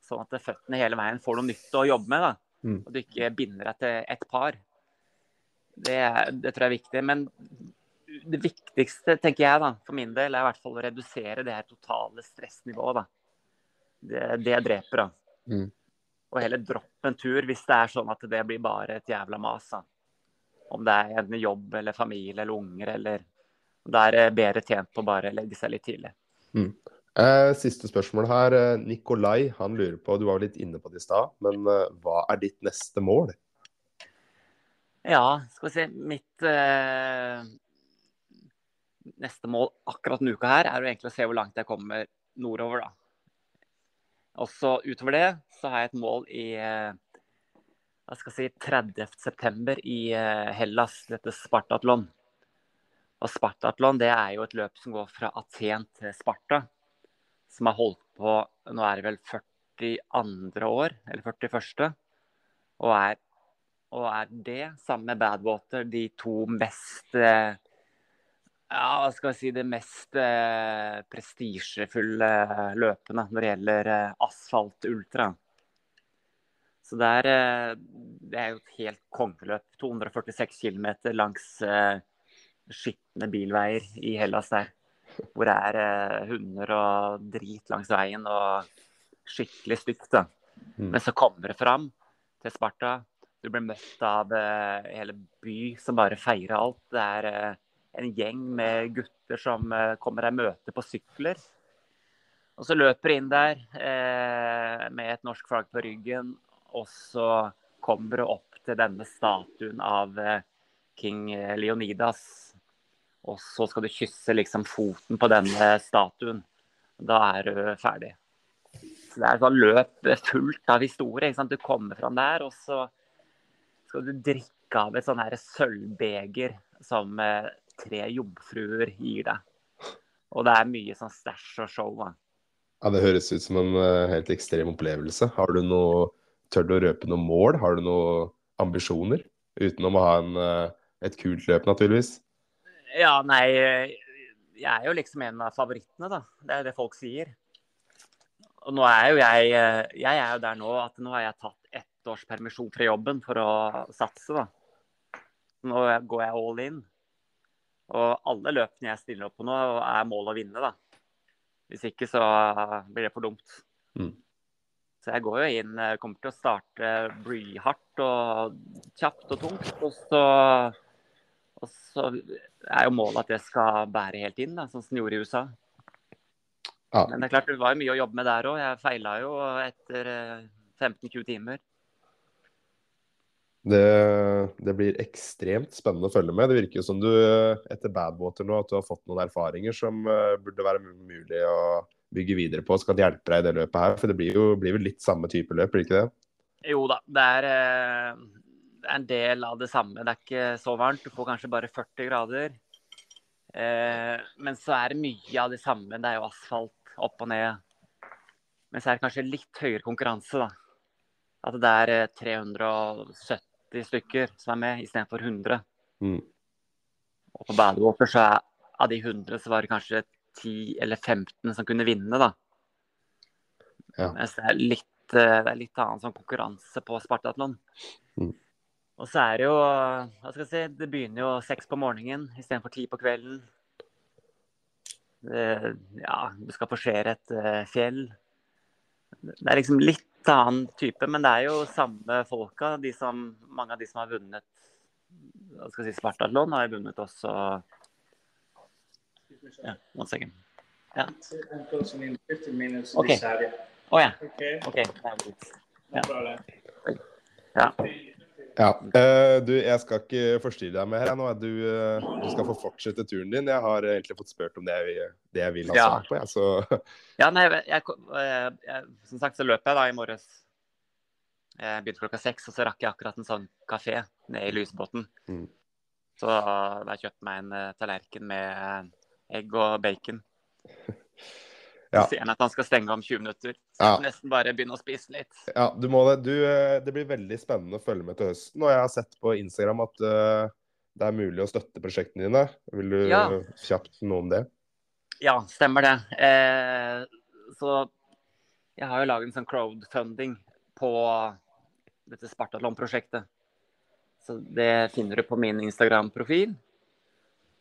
Sånn at føttene hele veien får noe nytt å jobbe med. da. Mm. Og du ikke binder deg til ett par. Det, det, tror jeg er viktig. Men det viktigste, tenker jeg, da, for min del, er i hvert fall å redusere det her totale stressnivået. da. Det, det dreper, da. Mm. Og heller droppe en tur hvis det er sånn at det blir bare et jævla mas. Om det er en jobb eller familie eller unger eller Da er det bedre tjent på å bare legge seg litt tidlig. Mm. Eh, siste spørsmål her. Eh, Nikolai han lurer på, du var litt inne på det i stad, men eh, hva er ditt neste mål? Ja, skal vi se. Mitt eh, neste mål akkurat denne uka her er jo egentlig å se hvor langt jeg kommer nordover, da. Og så utover det så har jeg et mål i eh, hva skal jeg si, 30.9. i eh, Hellas, dette Spartatlon. Og Spartatlon det er jo et løp som går fra Aten til Sparta. Som har holdt på nå er det vel 42. år, eller 41. Og er og er det, sammen med Badwater, de to mest eh, ja, hva skal jeg si, det mest eh, prestisjefulle løpene når det gjelder eh, asfalt-ultra. Så det er, eh, det er, jo et helt kongeløp. 246 km langs eh, skitne bilveier i Hellas der. Hvor det er eh, hunder og drit langs veien og skikkelig stygt. da. Mm. Men så kommer det fram til Sparta du blir møtt av uh, hele by som bare feirer alt. Det er uh, en gjeng med gutter som uh, kommer deg i møte på sykler. Og så løper du inn der med et norsk flagg på ryggen, og så kommer du opp til denne statuen av king Leonidas. Og så skal du kysse liksom foten på denne statuen. Da er du ferdig. Så det er sånn løp fullt av historie. Du kommer fram der, og så skal du drikke av et sånn sølvbeger som eh, tre jomfruer gir deg. Og det er mye sånn stæsj og show. Da. Ja, Det høres ut som en uh, helt ekstrem opplevelse. Har du noe, Tør du å røpe noe mål? Har du noen ambisjoner? Utenom å ha en, uh, et kult løp, naturligvis. Ja, nei Jeg er jo liksom en av favorittene, da. Det er det folk sier. Og nå er jo jeg Jeg er jo der nå at nå har jeg tatt ett års permisjon fra jobben for å satse. da. Nå går jeg all in. Og alle løpene jeg stiller opp på nå, er mål å vinne. da. Hvis ikke så blir det for dumt. Mm. Så jeg går jo inn, kommer til å starte blyhardt og kjapt og tungt. Og så, og så er jo målet at det skal bære helt inn, da, sånn som det gjorde i USA. Ja. Men det er klart det var jo mye å jobbe med der òg. Jeg feila jo etter 15-20 eh, timer. Det, det, blir ekstremt spennende å følge med. Det virker jo som du etter Badwater nå at du har fått noen erfaringer som uh, burde være mulig å bygge videre på, som kan hjelpe deg i det løpet her. For det blir jo blir litt samme type løp, blir det ikke det? Jo da, det er, det er, en del av det samme. Det er ikke så varmt. Du får kanskje bare 40 grader. Uh, men så er det mye av det samme. Det er jo asfalt opp og ned. Men så er det kanskje litt høyere konkurranse, da. At det er 370 stykker som er med, istedenfor 100. Mm. Og på Badwater så er av de 100 så var det kanskje 10 eller 15 som kunne vinne, da. Ja. Mens det er litt, eh, det er litt annen sånn konkurranse på Spartatlon. Mm. Og så er det jo Hva skal jeg si, det begynner jo seks på morgenen istedenfor ti på kvelden. Det, ja, du skal forsere et eh, fjell. Det er liksom litt annen type, men det er jo samme folka. De som, mange av de som har vunnet skal si, Spartatlon, har vunnet også ja, One second. Ja. OK. Å oh, 15 Okay. this area. Å ja. OK. Ja. Ja. Ja. eh, du, jeg skal ikke forstyrre deg mer her nå. Du, eh, du skal få fortsette turen din. Jeg har egentlig fått spurt om det jeg, det jeg vil ha Ja. svar på, jeg, så [laughs] Ja, nei, jeg, jeg, jeg, som sagt så løp jeg da i morges. Jeg begynte klokka seks, og så rakk jeg akkurat en sånn kafé nede i lysbåten. Mm. Så da kjøpte jeg meg en eh, tallerken med egg og bacon. [laughs] Ja. Så sier han at han skal stenge om 20 minutter. Så Ja. nesten bare begynne å spise litt. Ja, du må det. Du, eh, det blir veldig spennende å følge med til høsten. Og jeg har sett på Instagram at uh, det er mulig å støtte prosjektene dine. Vil du Ja. kjapt noe om det? Ja, stemmer det. Eh, så jeg har jo laget en sånn crowdfunding på dette Spartatlon-prosjektet. Så det finner du på min Instagram-profil.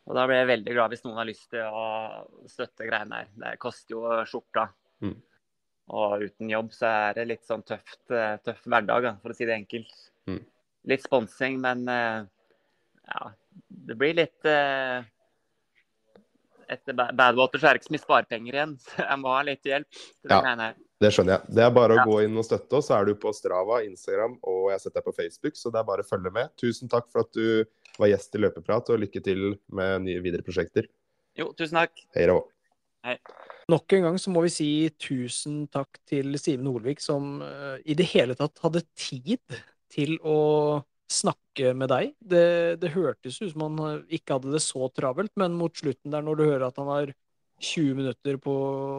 Og da blir jeg veldig glad hvis noen har lyst til å støtte greiene her. Det koster jo skjorta. Mm. Og uten jobb så er det litt sånn tøft, eh, tøff hverdag, for å si det enkelt. Mm. Litt sponsing, men eh, ja, det blir litt eh, etter Badwater så er det ikke så mye sparepenger igjen, [laughs] så jeg må ha litt hjelp. til det Ja. greiene her. Det skjønner jeg. Det er bare å Ja. gå inn og støtte oss. Så er du på Strava, Instagram og jeg har sett deg på Facebook, så det er bare å følge med. Tusen takk for at du var gjest i Løpeprat, og lykke til med nye videre prosjekter. Jo, tusen takk. Hei Hei. Nok en gang så må vi si tusen takk til Simen Olvik, som eh, i det hele tatt hadde tid til å snakke med deg. Det, det hørtes ut som han eh, ikke hadde det så travelt, men mot slutten der, når du hører at han har 20 minutter på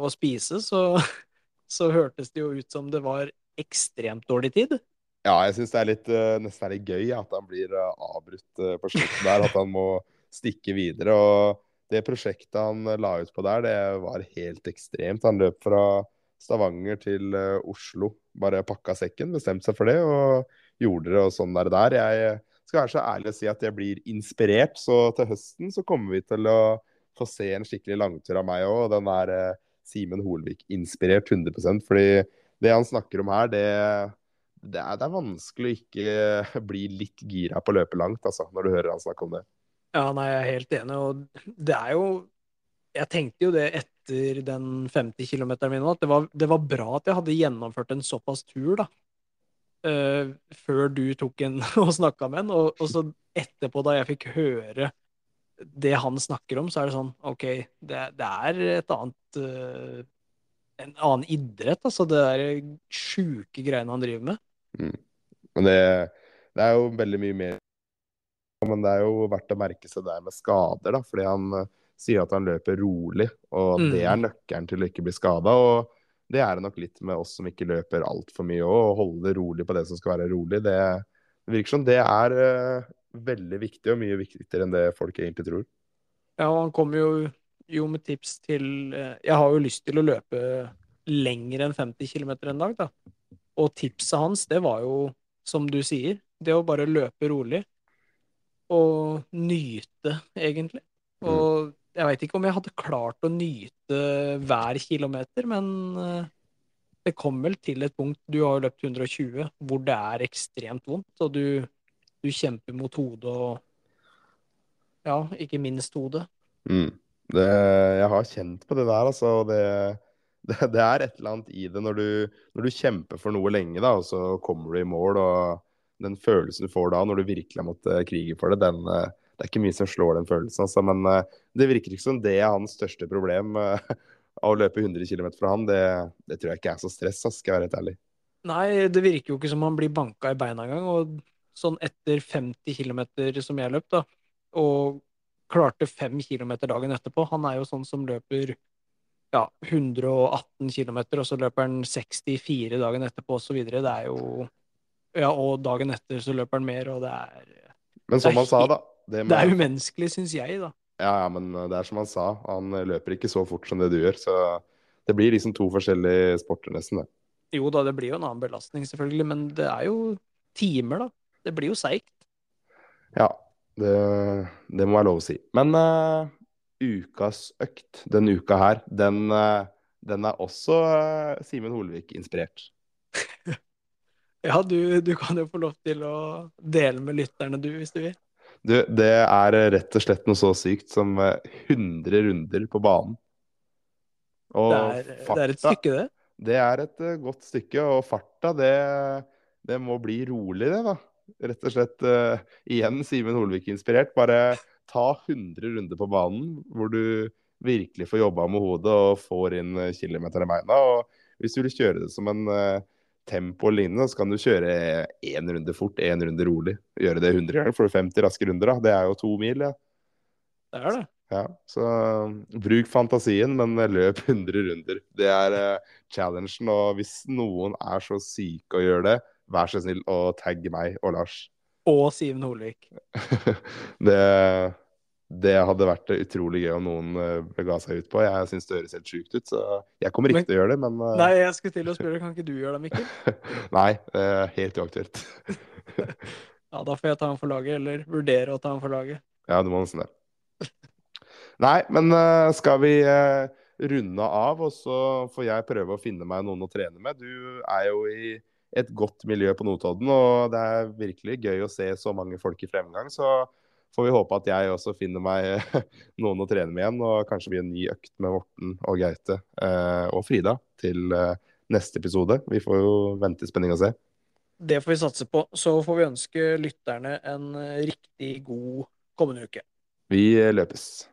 å spise, så, [laughs] så hørtes det jo ut som det var ekstremt dårlig tid. Ja, jeg syns det er litt, eh, nesten er litt gøy at han blir eh, avbrutt eh, på slutten der. At han må stikke videre. Og det prosjektet han la ut på der, det var helt ekstremt. Han løp fra Stavanger til Oslo. Bare pakka sekken, bestemte seg for det og gjorde det og sånn der. der. Jeg skal være så ærlig å si at jeg blir inspirert, så til høsten så kommer vi til å få se en skikkelig langtur av meg òg. Den er eh, Simen Holvik inspirert 100 fordi det han snakker om her, det det er, det er vanskelig å ikke bli litt gira på å løpe langt, altså, når du hører han snakke om det. Ja, nei, jeg er helt enig, og det er jo Jeg tenkte jo det etter den 50 km min at det var, det var bra at jeg hadde gjennomført en såpass tur, da. Uh, før du tok en [laughs] og snakka med en, og, og så etterpå, da jeg fikk høre det han snakker om, så er det sånn OK, det, det er et annet uh, En annen idrett, altså. Det der sjuke greiene han driver med. Men det, det er jo veldig mye mer Men det er jo verdt å merke seg det med skader, da. Fordi han uh, sier at han løper rolig, og Mm. det er nøkkelen til å ikke bli skada. Og det er det nok litt med oss som ikke løper altfor mye òg. Å holde det rolig på det som skal være rolig, det, det virker som det er eh, veldig viktig, og mye viktigere enn det folk egentlig tror. Ja, og han kommer jo, jo med tips til eh, Jeg har jo lyst til å løpe lenger enn 50 km en dag, da. Og tipset hans, det var jo, som du sier, det å bare løpe rolig. Og nyte, egentlig. Og jeg veit ikke om jeg hadde klart å nyte hver kilometer, men eh, det kom vel til et punkt Du har jo løpt 120, hvor det er ekstremt vondt, og du, du kjemper mot hodet og Ja, ikke minst hodet. Mm. Det, jeg har kjent på det der, altså. Det, [laughs] det, det er et eller annet i det når du, når du kjemper for noe lenge, da, og så kommer du i mål. og Den følelsen du får da, når du virkelig har måttet krige for det, den, eh, det er ikke mye som slår den følelsen. Altså, men eh, det virker ikke som det er hans største problem. eh, Av [laughs] å løpe 100 km fra han, det, det tror jeg ikke er så stress, skal jeg være helt ærlig. Nei, det virker jo ikke som han blir banka i beina engang. Og sånn etter 50 km som jeg løp, da, og klarte 5 km dagen etterpå Han er jo sånn som løper ja, 118 km, og så løper han 64 dagen etterpå osv. Det er jo Ja, og dagen etter så løper han mer, og det er Men som er han sa, da. det, med, Det er umenneskelig, syns jeg, da. Ja, ja, men eh, det er som han sa, han løper ikke så fort som det du gjør. Så det blir liksom to forskjellige sporter, nesten. det. Jo da, det blir jo en annen belastning, selvfølgelig, men det er jo timer, da. Det blir jo seigt. Ja, det, det må være lov å si. Men uh, ukas økt denne uka her, den, uh, den er også uh, Simen Holvik-inspirert. [laughs] Ja, du, du kan jo få lov til å dele med lytterne, du, hvis du vil. Du, det er rett og slett noe så sykt som eh, 100 runder på banen. Og Det er, det er et stykke, det. Det er et godt stykke, og farta, det, det må bli rolig, det, da. Rett og slett uh, igjen Simen Holvik-inspirert. Bare ta 100 runder på banen, hvor du virkelig får jobba med hodet og får inn eh, kilometer i beina. Og hvis du vil kjøre det som en uh, tempo og lignende, så kan du kjøre én runde fort, én runde rolig. Gjøre det 100 ganger, får du 50 raske runder, da. Det er jo to mil, ja. Det er det. Ja, så bruk fantasien, men løp 100 runder. Det er uh, challengen. Og hvis noen er så syke å gjøre det, vær så snill og tagg meg og Lars. Og Siven Holvik. [laughs] det, det hadde vært utrolig gøy om noen ga bega seg ut på. Jeg syns det høres helt sjukt ut, så jeg kommer ikke Men- til å gjøre det, men uh, Nei, jeg skulle til å spørre, kan ikke du gjøre det, Mikkel? [laughs] nei, det er helt uaktuelt. [laughs] Ja, da får jeg ta han for laget, eller vurdere å ta han for laget. Ja, du må nesten det. Nei, men eh, skal vi eh, runde av, og så får jeg prøve å finne meg noen å trene med. Du er jo i et godt miljø på Notodden, og det er virkelig gøy å se så mange folk i fremgang. Så får vi håpe at jeg også finner meg [laughs] noen å trene med igjen, og kanskje blir en ny økt med Morten og Gaute eh, og Frida til eh, neste episode. Vi får jo vente i spenning og se. Det får vi satse på. Så får vi ønske lytterne en eh, riktig god kommende uke. Vi løpes.